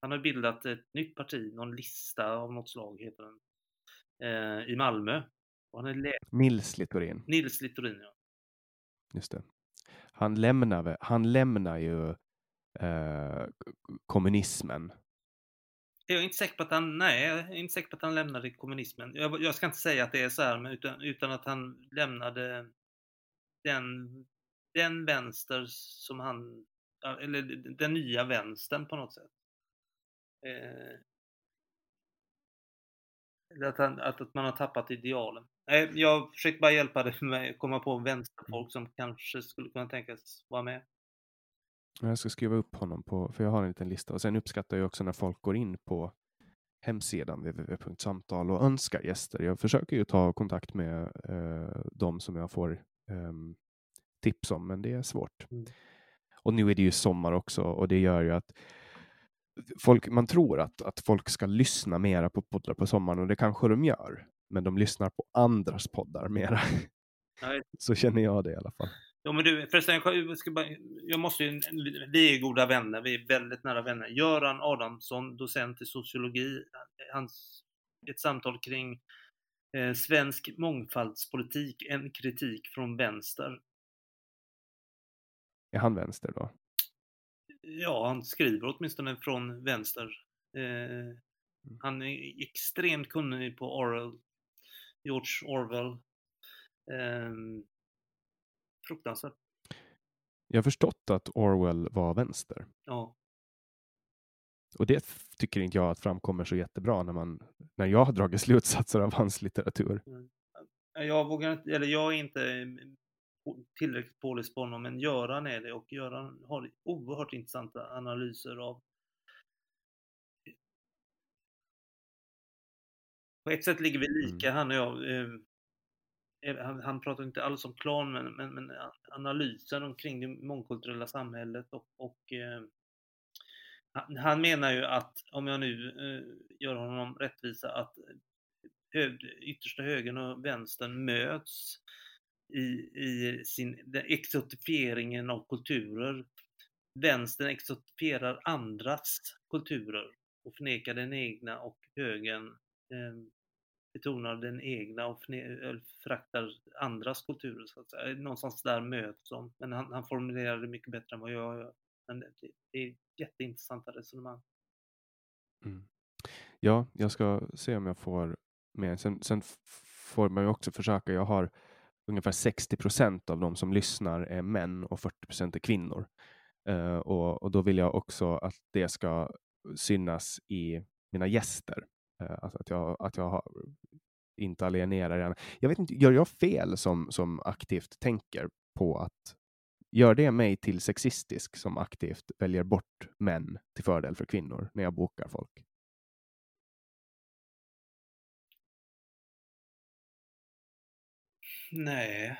Han har bildat ett nytt parti, någon lista av något slag heter den, eh, i Malmö. Och han är Nils Littorin. Nils Littorin, ja. Just det. Han lämnar, han lämnar ju eh, kommunismen. Jag är inte säker på att han, nej, jag är inte säker på att han lämnade kommunismen. Jag, jag ska inte säga att det är så här, men utan, utan att han lämnade den, den vänster som han, eller den nya vänstern på något sätt. Eh, att, han, att, att man har tappat idealen. Eh, jag försöker bara hjälpa dig med att komma på vänsterfolk som kanske skulle kunna tänkas vara med. Jag ska skriva upp honom på, för jag har en liten lista. Och sen uppskattar jag också när folk går in på hemsidan www.samtal och önskar gäster. Jag försöker ju ta kontakt med eh, de som jag får eh, tips om, men det är svårt. Mm. Och nu är det ju sommar också och det gör ju att folk, man tror att, att folk ska lyssna mera på poddar på sommaren och det kanske de gör. Men de lyssnar på andras poddar mera. [LAUGHS] Så känner jag det i alla fall. Ja, men du, förresten, jag, ska bara, jag måste ju, vi är goda vänner, vi är väldigt nära vänner. Göran Adamsson, docent i sociologi, hans, ett samtal kring eh, svensk mångfaldspolitik, en kritik från vänster. Är han vänster då? Ja, han skriver åtminstone från vänster. Eh, mm. han är extremt kunnig på Orwell, George Orwell. Eh, fruktansvärt. Jag har förstått att Orwell var vänster. Ja. Och det tycker inte jag att framkommer så jättebra när, man, när jag har dragit [LAUGHS] slutsatser av hans litteratur. Mm. Jag vågar inte, eller jag är inte tillräckligt påläst på honom, men Göran är det och Göran har oerhört intressanta analyser av På ett sätt ligger vi lika, mm. han och jag. Eh, han, han, pratar inte alls om klan, men, men, men analysen omkring det mångkulturella samhället och, och eh, han, menar ju att, om jag nu eh, gör honom rättvisa, att hög, yttersta högern och vänstern möts i, i sin, exotifieringen av kulturer. Vänstern exotifierar andras kulturer och förnekar den egna och högern eh, betonar den egna och föraktar andras kulturer. Så att säga. Någonstans där möts de. Men han, han formulerar det mycket bättre än vad jag gör. Men det, det är jätteintressanta resonemang. Mm. Ja, jag ska se om jag får med. Sen, sen får man ju också försöka. Jag har ungefär 60 procent av de som lyssnar är män och 40 procent är kvinnor. Uh, och, och, då vill jag också att det ska synas i mina gäster. Eh, alltså att jag, att jag har, inte alienerar gärna. Jag vet inte, gör jag fel som, som aktivt tänker på att Gör det mig till sexistisk som aktivt väljer bort män till fördel för kvinnor när jag bokar folk? Nej.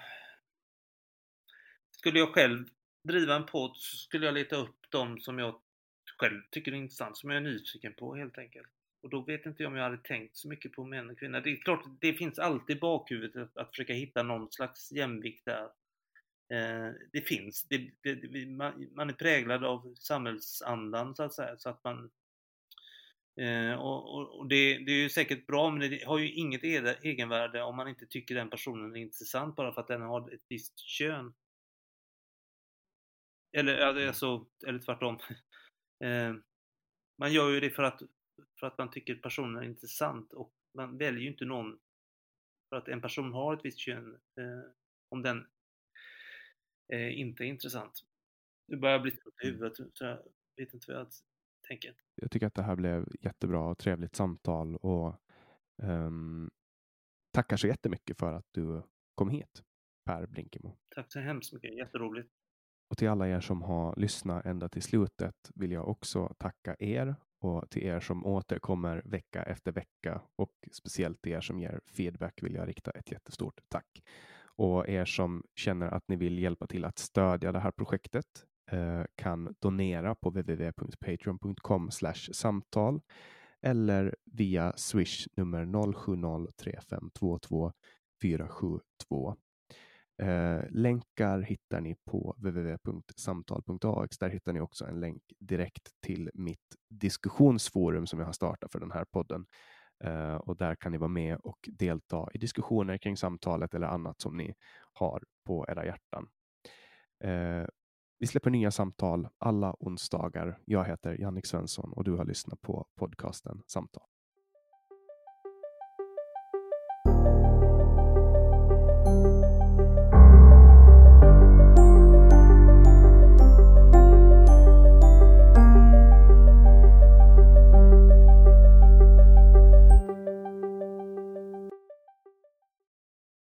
Skulle jag själv driva en podd så skulle jag leta upp de som jag själv tycker är intressant, som jag är nyfiken på helt enkelt. Och då vet inte jag om jag hade tänkt så mycket på män och kvinnor. Det är klart, det finns alltid i bakhuvudet att, att försöka hitta någon slags jämvikt där. Eh, det finns, det, det, man, man, är präglad av samhällsandan så att säga, så att man eh, och, och, det, det, är ju säkert bra, men det har ju inget egenvärde om man inte tycker den personen är intressant bara för att den har ett visst kön. Eller, alltså, eller tvärtom. [LAUGHS] Eh, man gör ju det för att, för att man tycker personen är intressant och man väljer ju inte någon för att en person har ett visst kön eh, om den eh, inte är intressant. Nu börjar jag bli trött i mm. huvudet så jag vet inte vad jag tänker. Jag tycker att det här blev jättebra och trevligt samtal och um, tackar så jättemycket för att du kom hit, Per Blinkemo. Tack så hemskt mycket, jätteroligt. Och till alla er som har lyssnat ända till slutet vill jag också tacka er och till er som återkommer vecka efter vecka och speciellt till er som ger feedback vill jag rikta ett jättestort tack. Och er som känner att ni vill hjälpa till att stödja det här projektet eh, kan donera på www.patreon.com samtal eller via swish nummer 0703522472 472. Eh, länkar hittar ni på www.samtal.ax. Där hittar ni också en länk direkt till mitt diskussionsforum som jag har startat för den här podden. Eh, och där kan ni vara med och delta i diskussioner kring samtalet eller annat som ni har på era hjärtan. Eh, vi släpper nya samtal alla onsdagar. Jag heter Jannik Svensson och du har lyssnat på podcasten Samtal.